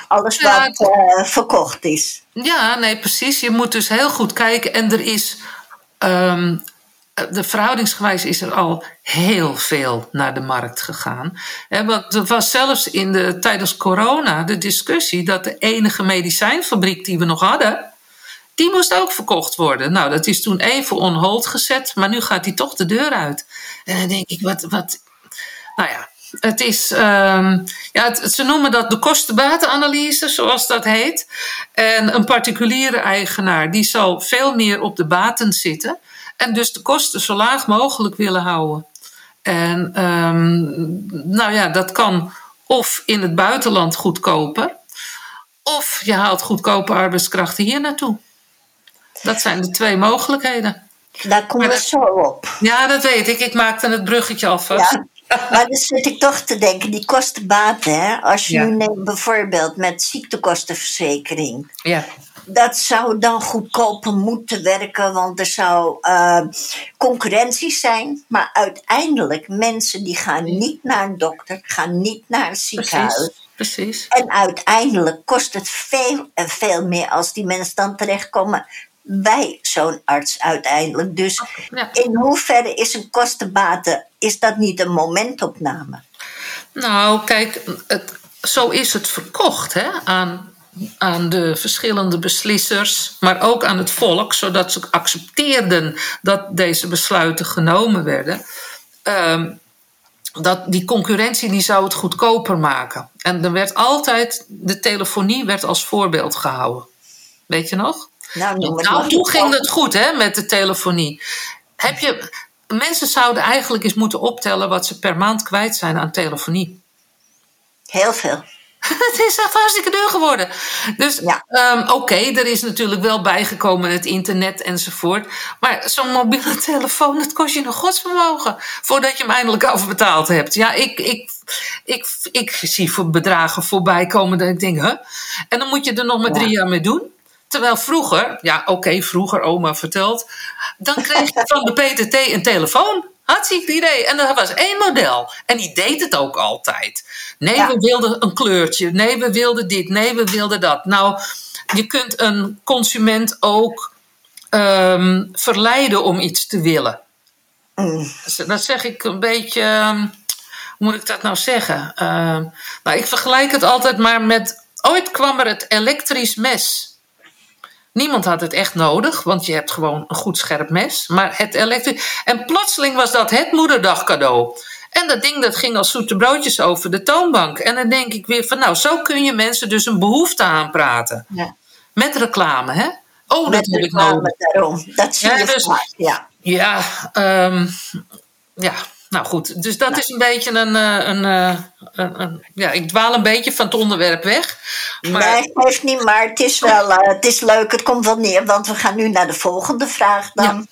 Alles Ja, wat eh, verkocht is. Ja, nee, precies. Je moet dus heel goed kijken. En er is. ehm, de verhoudingsgewijs is er al heel veel naar de markt gegaan. Want er was zelfs in de, tijdens corona de discussie dat de enige medicijnfabriek die we nog hadden, die moest ook verkocht worden. Nou, dat is toen even on hold gezet, maar nu gaat die toch de deur uit. En dan denk ik, wat. wat nou ja, het is. ehm, ja, ze noemen dat de kostenbatenanalyse, zoals dat heet. En een particuliere eigenaar die zal veel meer op de baten zitten. En dus de kosten zo laag mogelijk willen houden. En ehm, nou ja, dat kan of in het buitenland goedkoper. Of je haalt goedkope arbeidskrachten hier naartoe. Dat zijn de twee mogelijkheden. Daar komen we dat- zo op. Ja, dat weet ik. Ik maakte het bruggetje alvast. Ja. Maar dan zit ik toch te denken, die kostenbaten, hè? als je Ja. nu neemt bijvoorbeeld met ziektekostenverzekering. Ja. Dat zou dan goedkoper moeten werken, want er zou eh, concurrentie zijn. Maar uiteindelijk, mensen die gaan niet naar een dokter, gaan niet naar een ziekenhuis. Precies. Precies. En uiteindelijk kost het veel en veel meer als die mensen dan terechtkomen bij zo'n arts uiteindelijk. Dus Ja. in hoeverre is een kostenbaten, is dat niet een momentopname? Nou, kijk, het, zo is het verkocht hè, aan, aan de verschillende beslissers, maar ook aan het volk, zodat ze accepteerden dat deze besluiten genomen werden. Ehm, dat die concurrentie die zou het goedkoper maken. En er werd altijd, de telefonie werd als voorbeeld gehouden. Weet je nog? Nou, Nou, toen ging het goed hè, met de telefonie. Heb je, mensen zouden eigenlijk eens moeten optellen wat ze per maand kwijt zijn aan telefonie. Heel veel. Het is echt hartstikke duur geworden. Dus Ja. ehm, oké, er is natuurlijk wel bijgekomen het internet enzovoort. Maar zo'n mobiele telefoon, dat kost je een godsvermogen. Voordat je hem eindelijk afbetaald hebt. Ja, ik, ik, ik, ik zie voor bedragen voorbij komen dat ik denk, huh? En dan moet je er nog maar drie jaar mee doen. Terwijl vroeger, ja oké, vroeger oma vertelt. Dan kreeg je van de PTT een telefoon. Hartstikke idee. En dat was één model. En die deed het ook altijd. Nee, Ja. we wilden een kleurtje. Nee, we wilden dit. Nee, we wilden dat. Nou, je kunt een consument ook ehm, verleiden om iets te willen. Mm. Dat zeg ik een beetje. ehm, Hoe moet ik dat nou zeggen? Ehm, nou, ik vergelijk het altijd maar met. Ooit kwam er het elektrisch mes. Niemand had het echt nodig, want je hebt gewoon een goed scherp mes. Maar het elektrisch. En plotseling was dat het moederdag cadeau. En dat ding dat ging als zoete broodjes over de toonbank. En dan denk ik weer van, nou, zo kun je mensen dus een behoefte aanpraten. Ja. Met reclame, hè? Oh, dat heb ik nodig. daarom. Dat zie Ja, je dus- vaak, ja. Ja, ehm, ja, nou goed. Dus dat is een beetje een, eh, een, eh, een, een- Ja, ik dwaal een beetje van het onderwerp weg. Maar Nee, geeft niet, maar het is wel eh, het is leuk. Het komt wel neer, want we gaan nu naar de volgende vraag dan.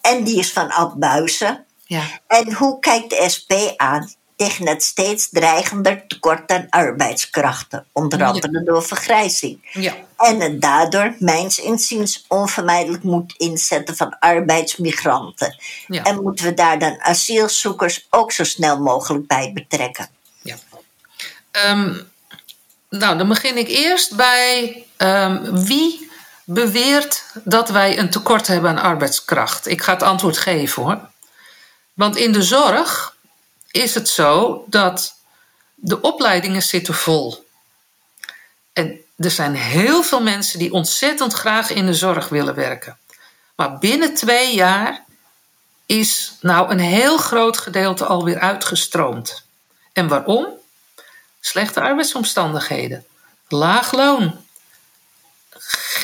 En die is van Ad Buizen. ja, En hoe kijkt de SP aan tegen het steeds dreigender tekort aan arbeidskrachten, onder Ja. andere door vergrijzing? ja, En het daardoor, mijns inziens, onvermijdelijk moet inzetten van arbeidsmigranten. Ja. En moeten we daar dan asielzoekers ook zo snel mogelijk bij betrekken? ja. Ehm, nou, dan begin ik eerst bij ehm, wie beweert dat wij een tekort hebben aan arbeidskracht. Ik ga het antwoord geven hoor. Want in de zorg is het zo dat de opleidingen zitten vol. En er zijn heel veel mensen die ontzettend graag in de zorg willen werken. Maar binnen twee jaar is nou een heel groot gedeelte alweer uitgestroomd. En waarom? Slechte arbeidsomstandigheden, laag loon,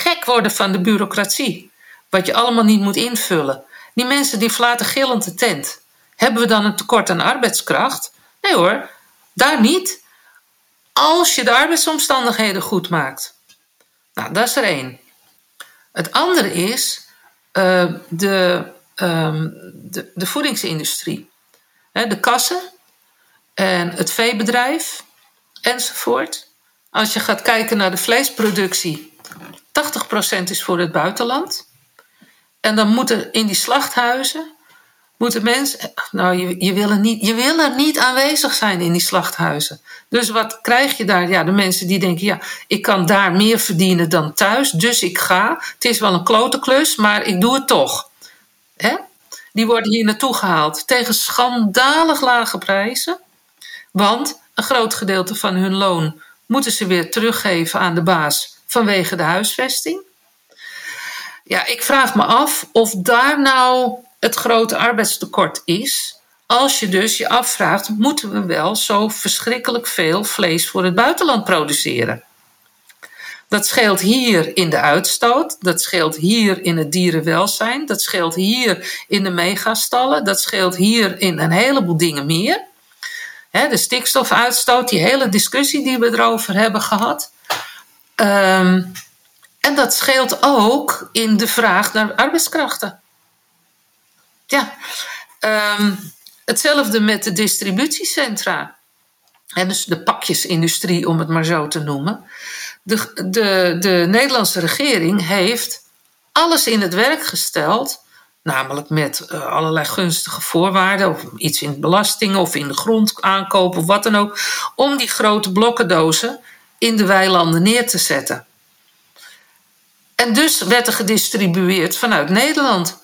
gek worden van de bureaucratie, wat je allemaal niet moet invullen. Die mensen die flaten gillend de tent. Hebben we dan een tekort aan arbeidskracht? Nee hoor, daar niet. Als je de arbeidsomstandigheden goed maakt. Nou, dat is er één. Het andere is eh, de, ehm, de, de voedingsindustrie. De kassen en het veebedrijf enzovoort. Als je gaat kijken naar de vleesproductie, 80% is voor het buitenland. En dan moeten in die slachthuizen, moeten mensen, nou je, je, wil er niet, je wil er niet aanwezig zijn in die slachthuizen. Dus wat krijg je daar? Ja, de mensen die denken, ja, ik kan daar meer verdienen dan thuis, dus ik ga. Het is wel een klote klus, maar ik doe het toch. Hè? Die worden hier naartoe gehaald tegen schandalig lage prijzen. Want een groot gedeelte van hun loon moeten ze weer teruggeven aan de baas vanwege de huisvesting. Ja, ik vraag me af of daar nou het grote arbeidstekort is. Als je dus je afvraagt, moeten we wel zo verschrikkelijk veel vlees voor het buitenland produceren? Dat scheelt hier in de uitstoot, dat scheelt hier in het dierenwelzijn, dat scheelt hier in de megastallen, dat scheelt hier in een heleboel dingen meer. De stikstofuitstoot, die hele discussie die we erover hebben gehad. Ehm, en dat scheelt ook in de vraag naar arbeidskrachten. Ja, ehm, hetzelfde met de distributiecentra. En dus de pakjesindustrie, om het maar zo te noemen. De, de, de Nederlandse regering heeft alles in het werk gesteld Namelijk met uh, allerlei gunstige voorwaarden, of iets in belastingen of in de grond aankopen of wat dan ook, om die grote blokkendozen in de weilanden neer te zetten. En dus werd er gedistribueerd vanuit Nederland.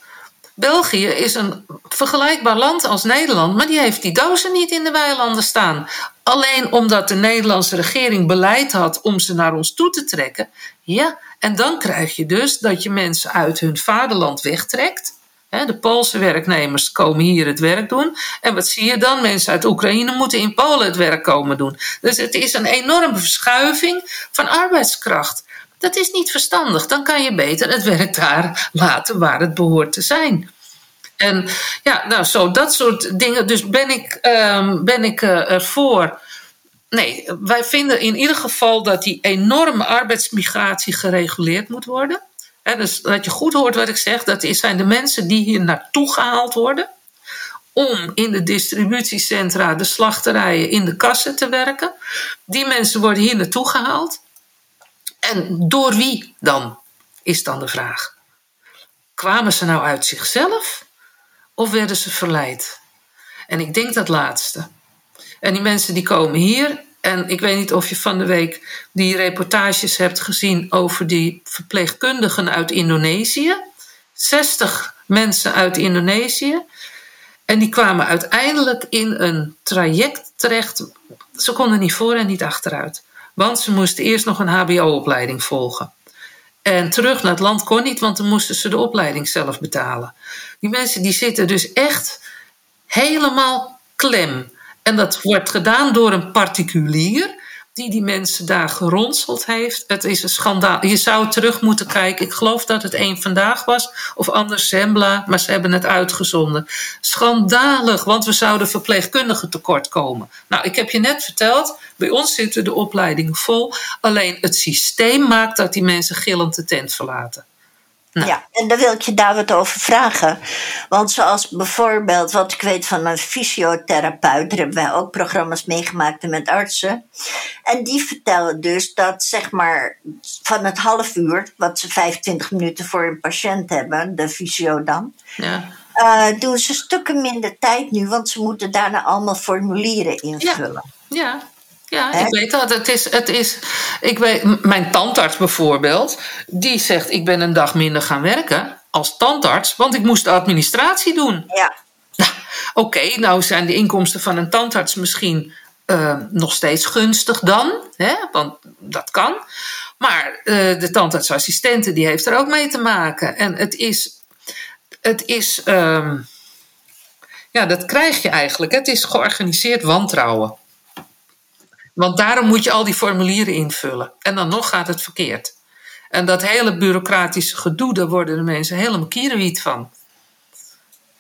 België is een vergelijkbaar land als Nederland, maar die heeft die dozen niet in de weilanden staan. Alleen omdat de Nederlandse regering beleid had om ze naar ons toe te trekken. Ja, en dan krijg je dus dat je mensen uit hun vaderland wegtrekt. De Poolse werknemers komen hier het werk doen. En wat zie je dan? Mensen uit Oekraïne moeten in Polen het werk komen doen. Dus het is een enorme verschuiving van arbeidskracht. Dat is niet verstandig. Dan kan je beter het werk daar laten waar het behoort te zijn. En ja, nou zo, dat soort dingen. Dus ben ik, um, ben ik uh, ervoor. Nee, wij vinden in ieder geval dat die enorme arbeidsmigratie gereguleerd moet worden. He, dus dat je goed hoort wat ik zeg, dat zijn de mensen die hier naartoe gehaald worden. Om in de distributiecentra, de slachterijen, in de kassen te werken. Die mensen worden hier naartoe gehaald. En door wie dan, is dan de vraag. Kwamen ze nou uit zichzelf of werden ze verleid? En ik denk dat laatste. En die mensen die komen hier. En ik weet niet of je van de week die reportages hebt gezien over die verpleegkundigen uit Indonesië. 60 mensen uit Indonesië. En die kwamen uiteindelijk in een traject terecht. Ze konden niet voor en niet achteruit. Want ze moesten eerst nog een HBO-opleiding volgen. En terug naar het land kon niet, want dan moesten ze de opleiding zelf betalen. Die mensen die zitten dus echt helemaal klem. En dat wordt gedaan door een particulier die die mensen daar geronseld heeft. Het is een schandaal. Je zou terug moeten kijken. Ik geloof dat het één vandaag was, of anders Zembla, maar ze hebben het uitgezonden. Schandalig, want we zouden verpleegkundigen tekort komen. Nou, ik heb je net verteld, bij ons zitten de opleidingen vol. Alleen het systeem maakt dat die mensen gillend de tent verlaten. Nou. Ja, en daar wil ik je daar wat over vragen. Want zoals bijvoorbeeld, wat ik weet van een fysiotherapeut, daar hebben wij ook programma's meegemaakt met artsen. En die vertellen dus dat zeg maar van het half uur, wat ze 25 minuten voor een patiënt hebben, de fysio dan. Ja. Uh, doen ze stukken minder tijd nu, want ze moeten daarna allemaal formulieren invullen. Ja, ja. Ja, ik weet dat. Het is, het is, ik weet, mijn tandarts bijvoorbeeld, die zegt: Ik ben een dag minder gaan werken als tandarts, want ik moest de administratie doen. Ja. Nou, Oké, nou zijn de inkomsten van een tandarts misschien uh, nog steeds gunstig dan, hè? want dat kan. Maar uh, de tandartsassistente die heeft er ook mee te maken. En het is, het is uh, ja, dat krijg je eigenlijk. Het is georganiseerd wantrouwen. Want daarom moet je al die formulieren invullen. En dan nog gaat het verkeerd. En dat hele bureaucratische gedoe, daar worden de mensen helemaal kierenwiet van.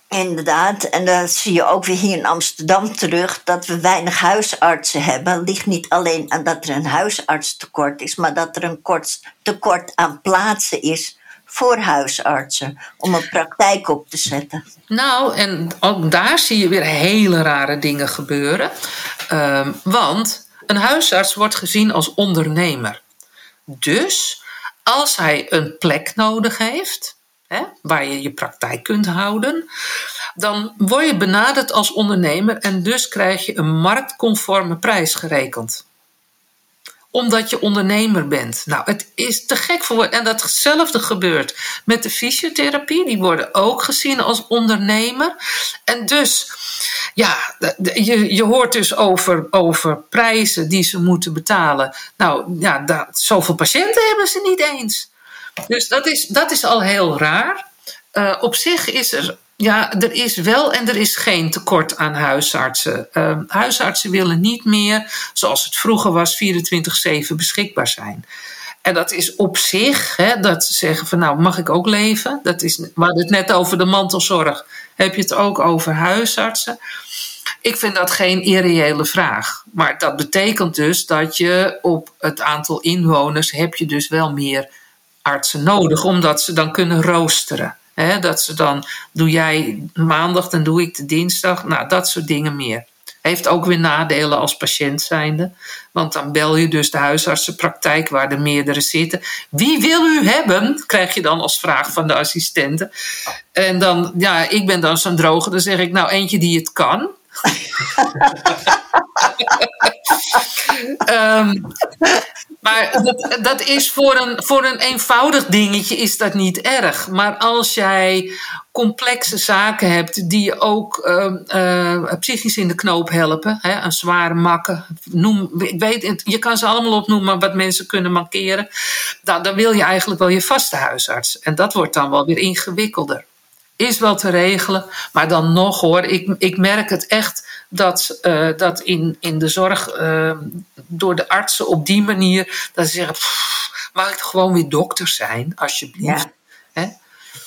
Inderdaad, en dan zie je ook weer hier in Amsterdam terug dat we weinig huisartsen hebben. Het ligt niet alleen aan dat er een huisartstekort is, maar dat er een kort, tekort aan plaatsen is voor huisartsen om een praktijk op te zetten. Nou, en ook daar zie je weer hele rare dingen gebeuren. Um, want een huisarts wordt gezien als ondernemer. Dus als hij een plek nodig heeft, hè, waar je je praktijk kunt houden, dan word je benaderd als ondernemer en dus krijg je een marktconforme prijs gerekend omdat je ondernemer bent. Nou, het is te gek voor En datzelfde gebeurt met de fysiotherapie. Die worden ook gezien als ondernemer. En dus, ja, je, je hoort dus over, over prijzen die ze moeten betalen. Nou, ja, dat, zoveel patiënten hebben ze niet eens. Dus dat is, dat is al heel raar. Uh, op zich is er ja, er is wel en er is geen tekort aan huisartsen. Uh, huisartsen willen niet meer, zoals het vroeger was, 24-7 beschikbaar zijn. En dat is op zich, hè, dat ze zeggen van nou, mag ik ook leven? Dat is, we hadden het net over de mantelzorg. Heb je het ook over huisartsen? Ik vind dat geen irreële vraag. Maar dat betekent dus dat je op het aantal inwoners heb je dus wel meer artsen nodig, omdat ze dan kunnen roosteren dat ze dan, doe jij maandag, dan doe ik de dinsdag. Nou, dat soort dingen meer. Heeft ook weer nadelen als patiënt zijnde. Want dan bel je dus de huisartsenpraktijk waar er meerdere zitten. Wie wil u hebben? Krijg je dan als vraag van de assistenten. En dan, ja, ik ben dan zo'n droge. Dan zeg ik, nou eentje die het kan. um, maar dat, is voor een, voor een eenvoudig dingetje is dat niet erg. Maar als jij complexe zaken hebt die je ook uh, psychisch in de knoop helpen, hè, een zware makken, noem, ik weet, je kan ze allemaal opnoemen wat mensen kunnen mankeren, dan, dan wil je eigenlijk wel je vaste huisarts. En dat wordt dan wel weer ingewikkelder is wel te regelen. Maar dan nog hoor, ik, ik merk het echt dat, uh, dat in, in de zorg uh, door de artsen op die manier dat ze zeggen: mag ik gewoon weer dokter zijn, alsjeblieft? Ja. Hè?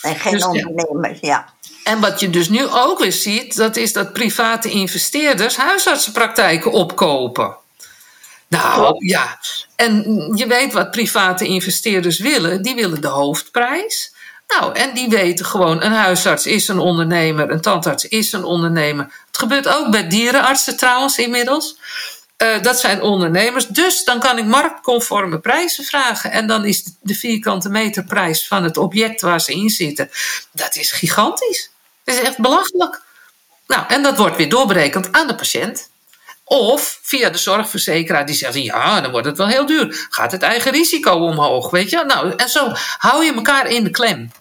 En geen dus, ondernemer, ja. En wat je dus nu ook weer ziet, dat is dat private investeerders huisartsenpraktijken opkopen. Nou ja, en je weet wat private investeerders willen. Die willen de hoofdprijs. Nou, en die weten gewoon, een huisarts is een ondernemer, een tandarts is een ondernemer. Het gebeurt ook bij dierenartsen trouwens inmiddels. Uh, dat zijn ondernemers. Dus dan kan ik marktconforme prijzen vragen. En dan is de vierkante meterprijs van het object waar ze in zitten, dat is gigantisch. Dat is echt belachelijk. Nou, en dat wordt weer doorberekend aan de patiënt. Of via de zorgverzekeraar die zegt: ja, dan wordt het wel heel duur. Gaat het eigen risico omhoog, weet je? Nou, en zo hou je elkaar in de klem.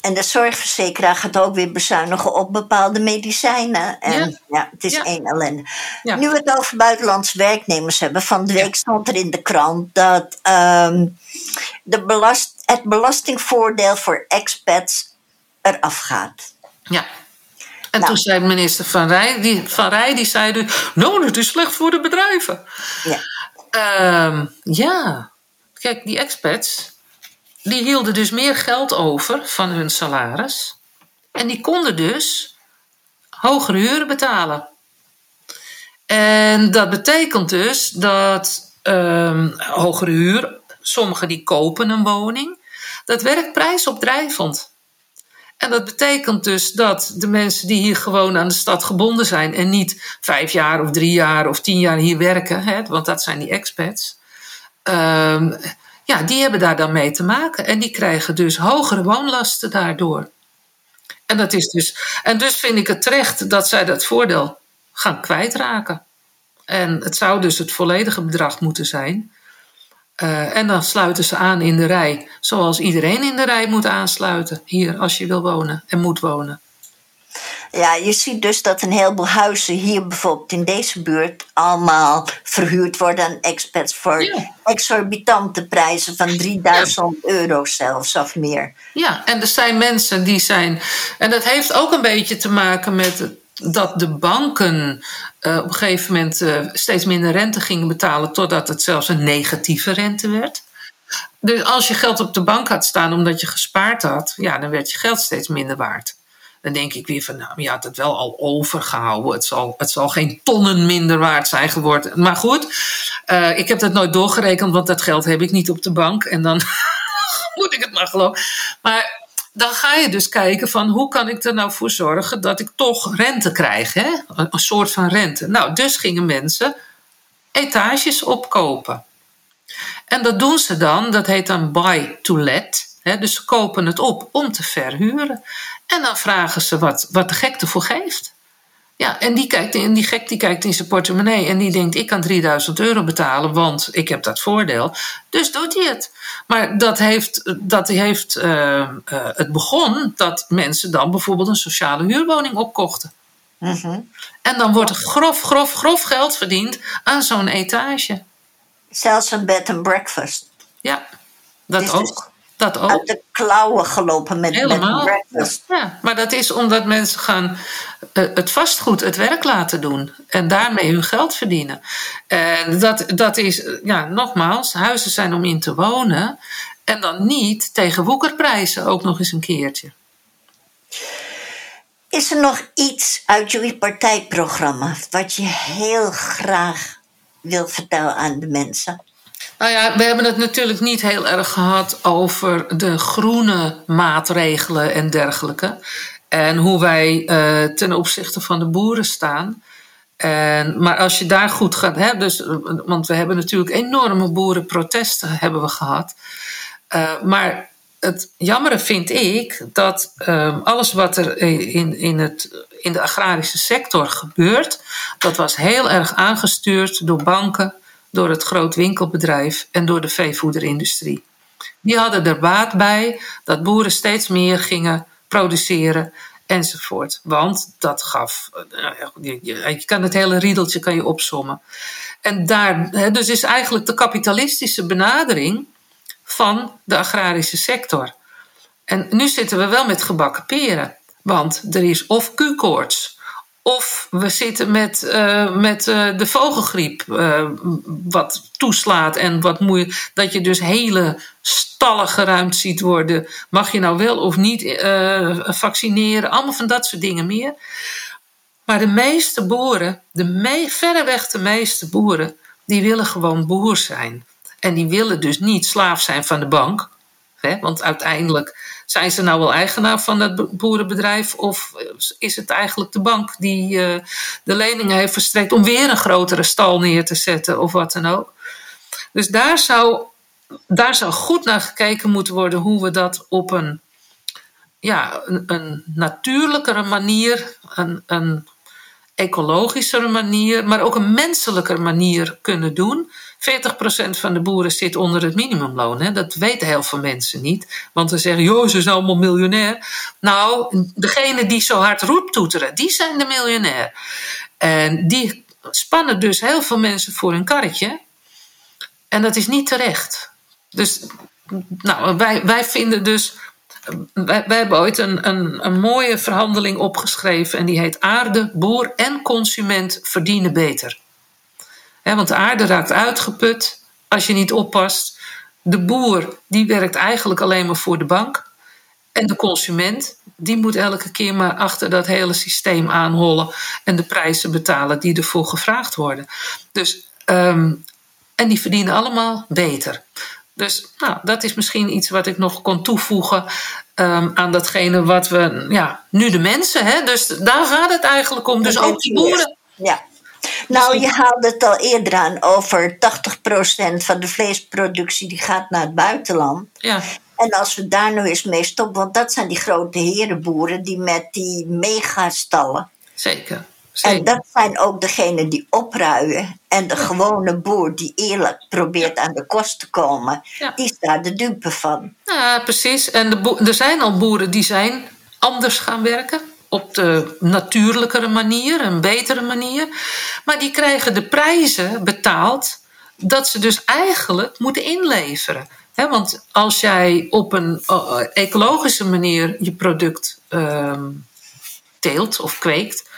En de zorgverzekeraar gaat ook weer bezuinigen op bepaalde medicijnen. En ja, het is één ellende. Nu we het over buitenlandse werknemers hebben. Van de week stond er in de krant dat um, de belast, het belastingvoordeel voor expats eraf gaat. Ja. En nou. toen zei minister Van Rij, die, Van Rij, die zei dus, nou, dat is slecht voor de bedrijven. Ja. Ehm, ja, kijk, die expats, die hielden dus meer geld over van hun salaris. En die konden dus hogere huren betalen. En dat betekent dus dat ehm, hogere huur, sommigen die kopen een woning, dat werkt prijsopdrijvend. En dat betekent dus dat de mensen die hier gewoon aan de stad gebonden zijn en niet vijf jaar of drie jaar of tien jaar hier werken, hè, want dat zijn die expats, ehm, ja, die hebben daar dan mee te maken. En die krijgen dus hogere woonlasten daardoor. En, dat is dus, en dus vind ik het terecht dat zij dat voordeel gaan kwijtraken. En het zou dus het volledige bedrag moeten zijn. Uh, en dan sluiten ze aan in de rij, zoals iedereen in de rij moet aansluiten hier als je wil wonen en moet wonen. Ja, je ziet dus dat een heleboel huizen hier bijvoorbeeld in deze buurt allemaal verhuurd worden aan expats voor ja. exorbitante prijzen van 3000 ja. euro zelfs of meer. Ja, en er zijn mensen die zijn. En dat heeft ook een beetje te maken met dat de banken uh, op een gegeven moment uh, steeds minder rente gingen betalen, totdat het zelfs een negatieve rente werd. Dus als je geld op de bank had staan omdat je gespaard had, ja, dan werd je geld steeds minder waard. Dan denk ik weer van, nou, je had het wel al overgehouden. Het zal, het zal geen tonnen minder waard zijn geworden. Maar goed, uh, ik heb dat nooit doorgerekend, want dat geld heb ik niet op de bank. En dan moet ik het maar geloven. Maar dan ga je dus kijken van hoe kan ik er nou voor zorgen dat ik toch rente krijg. Hè? Een, soort van rente. Nou, dus gingen mensen etages opkopen. En dat doen ze dan, dat heet dan buy to let. Dus ze kopen het op om te verhuren. En dan vragen ze wat, wat de gek ervoor geeft. Ja, en die, kijkt, en die gek die kijkt in zijn portemonnee en die denkt: ik kan 3000 euro betalen, want ik heb dat voordeel. Dus doet hij het. Maar dat heeft, dat heeft uh, uh, het begon dat mensen dan bijvoorbeeld een sociale huurwoning opkochten. Mm -hmm. En dan wordt er grof, grof, grof geld verdiend aan zo'n etage. Zelfs een bed and breakfast. Ja, dat dus ook. Dat ook. Uit de klauwen gelopen met Helemaal. breakfast. Ja, maar dat is omdat mensen gaan uh, het vastgoed het werk laten doen. En daarmee hun geld verdienen. En dat, dat is, ja, nogmaals, huizen zijn om in te wonen. En dan niet tegen woekerprijzen ook nog eens een keertje. Is er nog iets uit jullie partijprogramma wat je heel graag wil vertellen aan de mensen? Nou ja, we hebben het natuurlijk niet heel erg gehad over de groene maatregelen en dergelijke. En hoe wij uh, ten opzichte van de boeren staan. En, maar als je daar goed gaat, hè, dus, want we hebben natuurlijk enorme boerenprotesten hebben we gehad. Uh, maar het jammere vind ik dat uh, alles wat er in, in, het, in de agrarische sector gebeurt, dat was heel erg aangestuurd door banken, door het groot winkelbedrijf en door de veevoederindustrie. Die hadden er baat bij dat boeren steeds meer gingen produceren enzovoort. Want dat gaf, je, je kan het hele riedeltje kan je opsommen. En daar, dus is eigenlijk de kapitalistische benadering van de agrarische sector. En nu zitten we wel met gebakken peren. Want er is of Q-koorts of we zitten met, uh, met uh, de vogelgriep, uh, wat toeslaat en wat moeilijk. Dat je dus hele stallen geruimd ziet worden. Mag je nou wel of niet vaccineren? Allemaal van dat soort dingen meer. Maar de meeste boeren, de me verreweg de meeste boeren, die willen gewoon boer zijn. En die willen dus niet slaaf zijn van de bank. Hè? Want uiteindelijk zijn ze nou wel eigenaar van dat boerenbedrijf? Of is het eigenlijk de bank die uh, de leningen heeft verstrekt om weer een grotere stal neer te zetten of wat dan ook? Dus daar zou, daar zou goed naar gekeken moeten worden hoe we dat op een, ja, een, een natuurlijkere manier, een, een ecologischere manier, maar ook een menselijker manier kunnen doen. 40% van de boeren zit onder het minimumloon. Hè? Dat weten heel veel mensen niet. Want ze zeggen, joh, ze zijn allemaal miljonair. Nou, degene die zo hard roept toeteren, die zijn de miljonair. En die spannen dus heel veel mensen voor hun karretje. En dat is niet terecht. Dus nou, wij, wij vinden dus. Wij, wij hebben ooit een, een, een mooie verhandeling opgeschreven. En die heet Aarde, boer en consument verdienen beter. Want de aarde raakt uitgeput als je niet oppast. De boer die werkt eigenlijk alleen maar voor de bank. En de consument die moet elke keer maar achter dat hele systeem aanhollen en de prijzen betalen die ervoor gevraagd worden. Dus, ehm, en die verdienen allemaal beter. Dus nou, dat is misschien iets wat ik nog kon toevoegen um, aan datgene wat we, ja, nu de mensen, hè? dus daar gaat het eigenlijk om. Dus ook die boeren. Ja. Nou, je haalde het al eerder aan over 80% van de vleesproductie die gaat naar het buitenland. Ja. En als we daar nu eens mee stoppen, want dat zijn die grote herenboeren die met die megastallen. Zeker. En dat zijn ook degenen die opruien. En de gewone boer die eerlijk probeert aan de kost te komen, die is daar de dupe van. Ja, precies. En de er zijn al boeren die zijn anders gaan werken. Op de natuurlijkere manier, een betere manier. Maar die krijgen de prijzen betaald dat ze dus eigenlijk moeten inleveren. want als jij op een uh, ecologische manier je product uh, teelt of kweekt,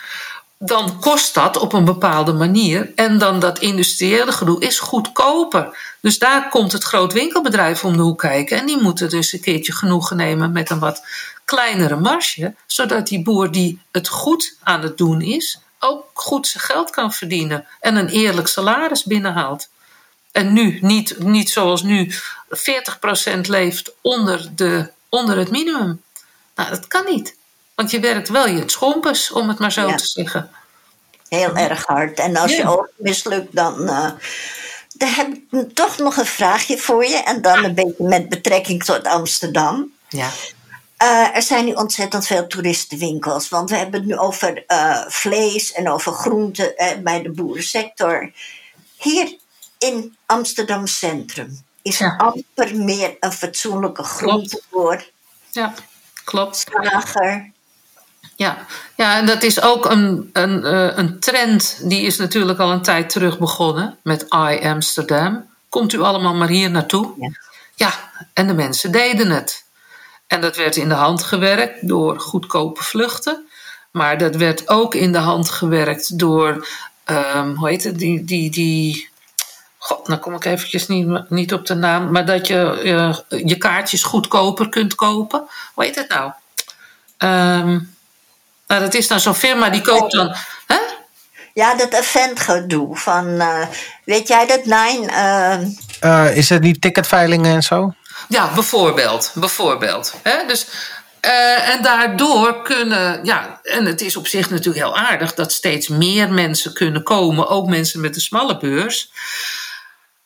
dan kost dat op een bepaalde manier. En dan dat industriële gedoe is goedkoper. Dus daar komt het groot winkelbedrijf om de hoek kijken. En die moeten dus een keertje genoegen nemen met een wat kleinere marge. Zodat die boer die het goed aan het doen is, ook goed zijn geld kan verdienen. En een eerlijk salaris binnenhaalt. En nu, niet, niet zoals nu, 40% leeft onder, de, onder het minimum. Nou, dat kan niet. Want je werkt wel je schompers, om het maar zo te zeggen. Heel erg hard. En als je ook mislukt, dan. Uh, dan heb ik toch nog een vraagje voor je. En dan een beetje met betrekking tot Amsterdam. Ja. Uh, er zijn nu ontzettend veel toeristenwinkels. Want we hebben het nu over uh, vlees en over groenten bij de boerensector. Hier in Amsterdam Centrum is ja. amper meer een fatsoenlijke groente voor. Ja, klopt. Slager. Ja. ja, en dat is ook een, een, een trend. Die is natuurlijk al een tijd terug begonnen met I Amsterdam. Komt u allemaal maar hier naartoe? Ja. ja, en de mensen deden het. En dat werd in de hand gewerkt door goedkope vluchten. Maar dat werd ook in de hand gewerkt door, um, hoe heet het, die, die, die God, nou kom ik eventjes niet, niet op de naam. Maar dat je uh, je kaartjes goedkoper kunt kopen. Hoe heet het nou? Um, nou, dat is dan zo'n firma die koopt dan. Hè? Ja, dat eventgedoe van. Uh, weet jij dat? Nine. Uh... Uh, is het niet ticketveilingen en zo? Ja, bijvoorbeeld. bijvoorbeeld hè? Dus, uh, en daardoor kunnen. Ja, en het is op zich natuurlijk heel aardig dat steeds meer mensen kunnen komen, ook mensen met een smalle beurs.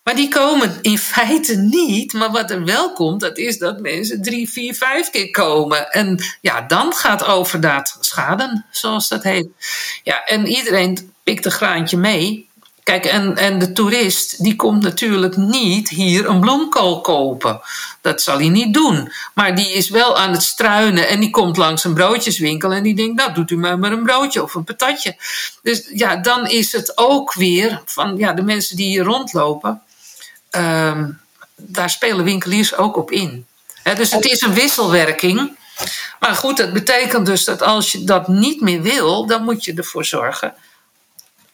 Maar die komen in feite niet. Maar wat er wel komt, dat is dat mensen drie, vier, vijf keer komen. En ja, dan gaat overdaad schaden, zoals dat heet. Ja, en iedereen pikt een graantje mee. Kijk, en, en de toerist die komt natuurlijk niet hier een bloemkool kopen. Dat zal hij niet doen. Maar die is wel aan het struinen en die komt langs een broodjeswinkel en die denkt, nou doet u mij maar een broodje of een patatje. Dus ja, dan is het ook weer van ja, de mensen die hier rondlopen Ehm, daar spelen winkeliers ook op in. dus het is een wisselwerking. Maar goed, dat betekent dus dat als je dat niet meer wil, dan moet je ervoor zorgen.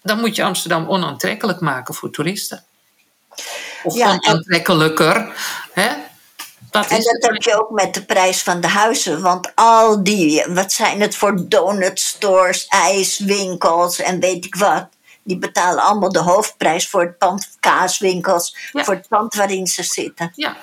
Dan moet je Amsterdam onaantrekkelijk maken voor toeristen. Of ja, onaantrekkelijker. Dat en dat heb je ook met de prijs van de huizen. Want al die, wat zijn het voor donutstores, ijswinkels en weet ik wat die betalen allemaal de hoofdprijs voor het pand, kaaswinkels, voor het pand waarin ze zitten. Ja.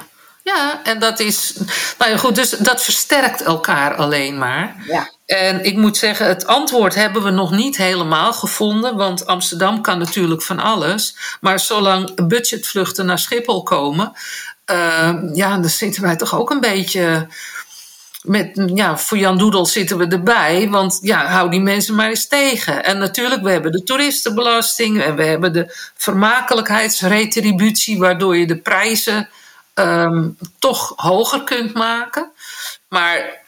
Ja, en dat is. Nou ja, goed, dus dat versterkt elkaar alleen maar. Ja. En ik moet zeggen, het antwoord hebben we nog niet helemaal gevonden. Want Amsterdam kan natuurlijk van alles. Maar zolang budgetvluchten naar Schiphol komen. Uh, ja, dan zitten wij toch ook een beetje met, ja, voor Jan Doedel zitten we erbij, want ja, hou die mensen maar eens tegen. En natuurlijk, we hebben de toeristenbelasting en we hebben de vermakelijkheidsretributie, waardoor je de prijzen um, toch hoger kunt maken. Maar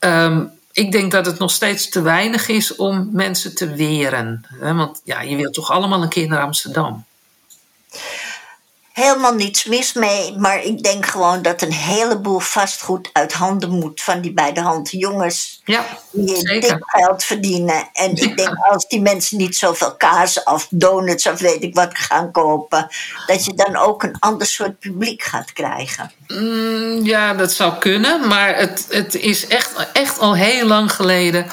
um, ik denk dat het nog steeds te weinig is om mensen te weren. Hè? Want ja, je wilt toch allemaal een keer naar Amsterdam. Helemaal niets mis mee. Maar ik denk gewoon dat een heleboel vastgoed uit handen moet van die bij de hand jongens. Ja, Die zeker. dik geld verdienen. En ik denk als die mensen niet zoveel kaas of donuts of weet ik wat gaan kopen. Dat je dan ook een ander soort publiek gaat krijgen. Mm, ja, dat zou kunnen. Maar het, het is echt, echt al heel lang geleden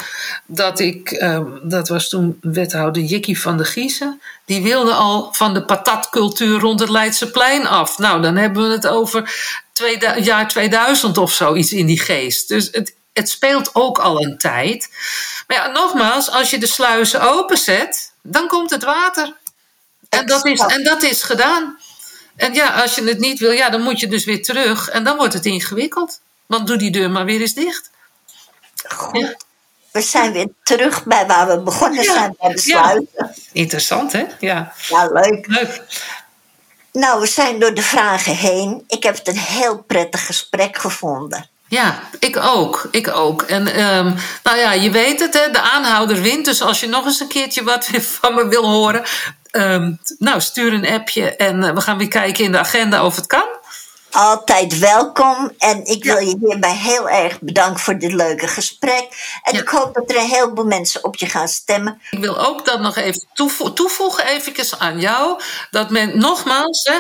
dat ik, ehm, dat was toen wethouder Jikkie van de Giezen, die wilde al van de patatcultuur rond het Leidseplein af. Nou, dan hebben we het over tweeda- jaar 2000 of zo, iets in die geest. Dus het, het speelt ook al een tijd. Maar ja, nogmaals, als je de sluizen openzet, dan komt het water. En dat is, en dat is gedaan. En ja, als je het niet wil, ja, dan moet je dus weer terug. En dan wordt het ingewikkeld. Want doe die deur maar weer eens dicht. Goed. We zijn weer terug bij waar we begonnen Ja. zijn bij de Ja. sluiten. Interessant, hè? Ja, Ja, leuk. leuk. Nou, we zijn door de vragen heen. Ik heb het een heel prettig gesprek gevonden. Ja, ik ook. Ik ook. En ehm, nou ja, je weet het, hè, de aanhouder wint. Dus als je nog eens een keertje wat van me wil horen, ehm, nou, stuur een appje en eh, we gaan weer kijken in de agenda of het kan. Altijd welkom. En ik wil je hierbij heel erg bedanken voor dit leuke gesprek. En Ja. ik hoop dat er een heleboel mensen op je gaan stemmen. Ik wil ook dat nog even toevo- toevoegen, eventjes aan jou. Dat men nogmaals, hè,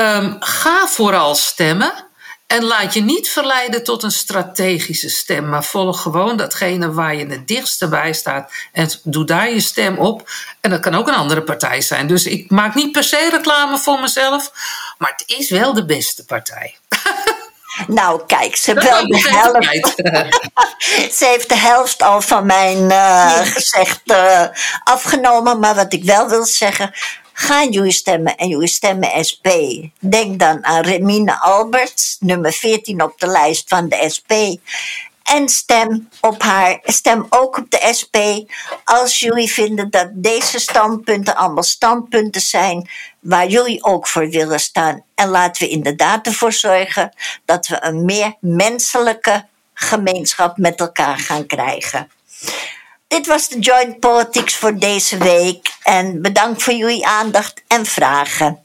ehm, ga vooral stemmen. En laat je niet verleiden tot een strategische stem. Maar volg gewoon datgene waar je het dichtste bij staat. En doe daar je stem op. En dat kan ook een andere partij zijn. Dus ik maak niet per se reclame voor mezelf. Maar het is wel de beste partij. Nou, kijk, ze heeft wel de helft. Ze heeft de helft al van mijn eh, gezegd eh, afgenomen. Maar wat ik wel wil zeggen. Ga jullie stemmen en jullie stemmen SP. Denk dan aan Remine Alberts, nummer 14 op de lijst van de SP. En stem op haar. Stem ook op de SP. Als jullie vinden dat deze standpunten allemaal standpunten zijn waar jullie ook voor willen staan. En laten we inderdaad ervoor zorgen dat we een meer menselijke gemeenschap met elkaar gaan krijgen. Dit was de Joint Politics voor deze week. En bedankt voor jullie aandacht en vragen.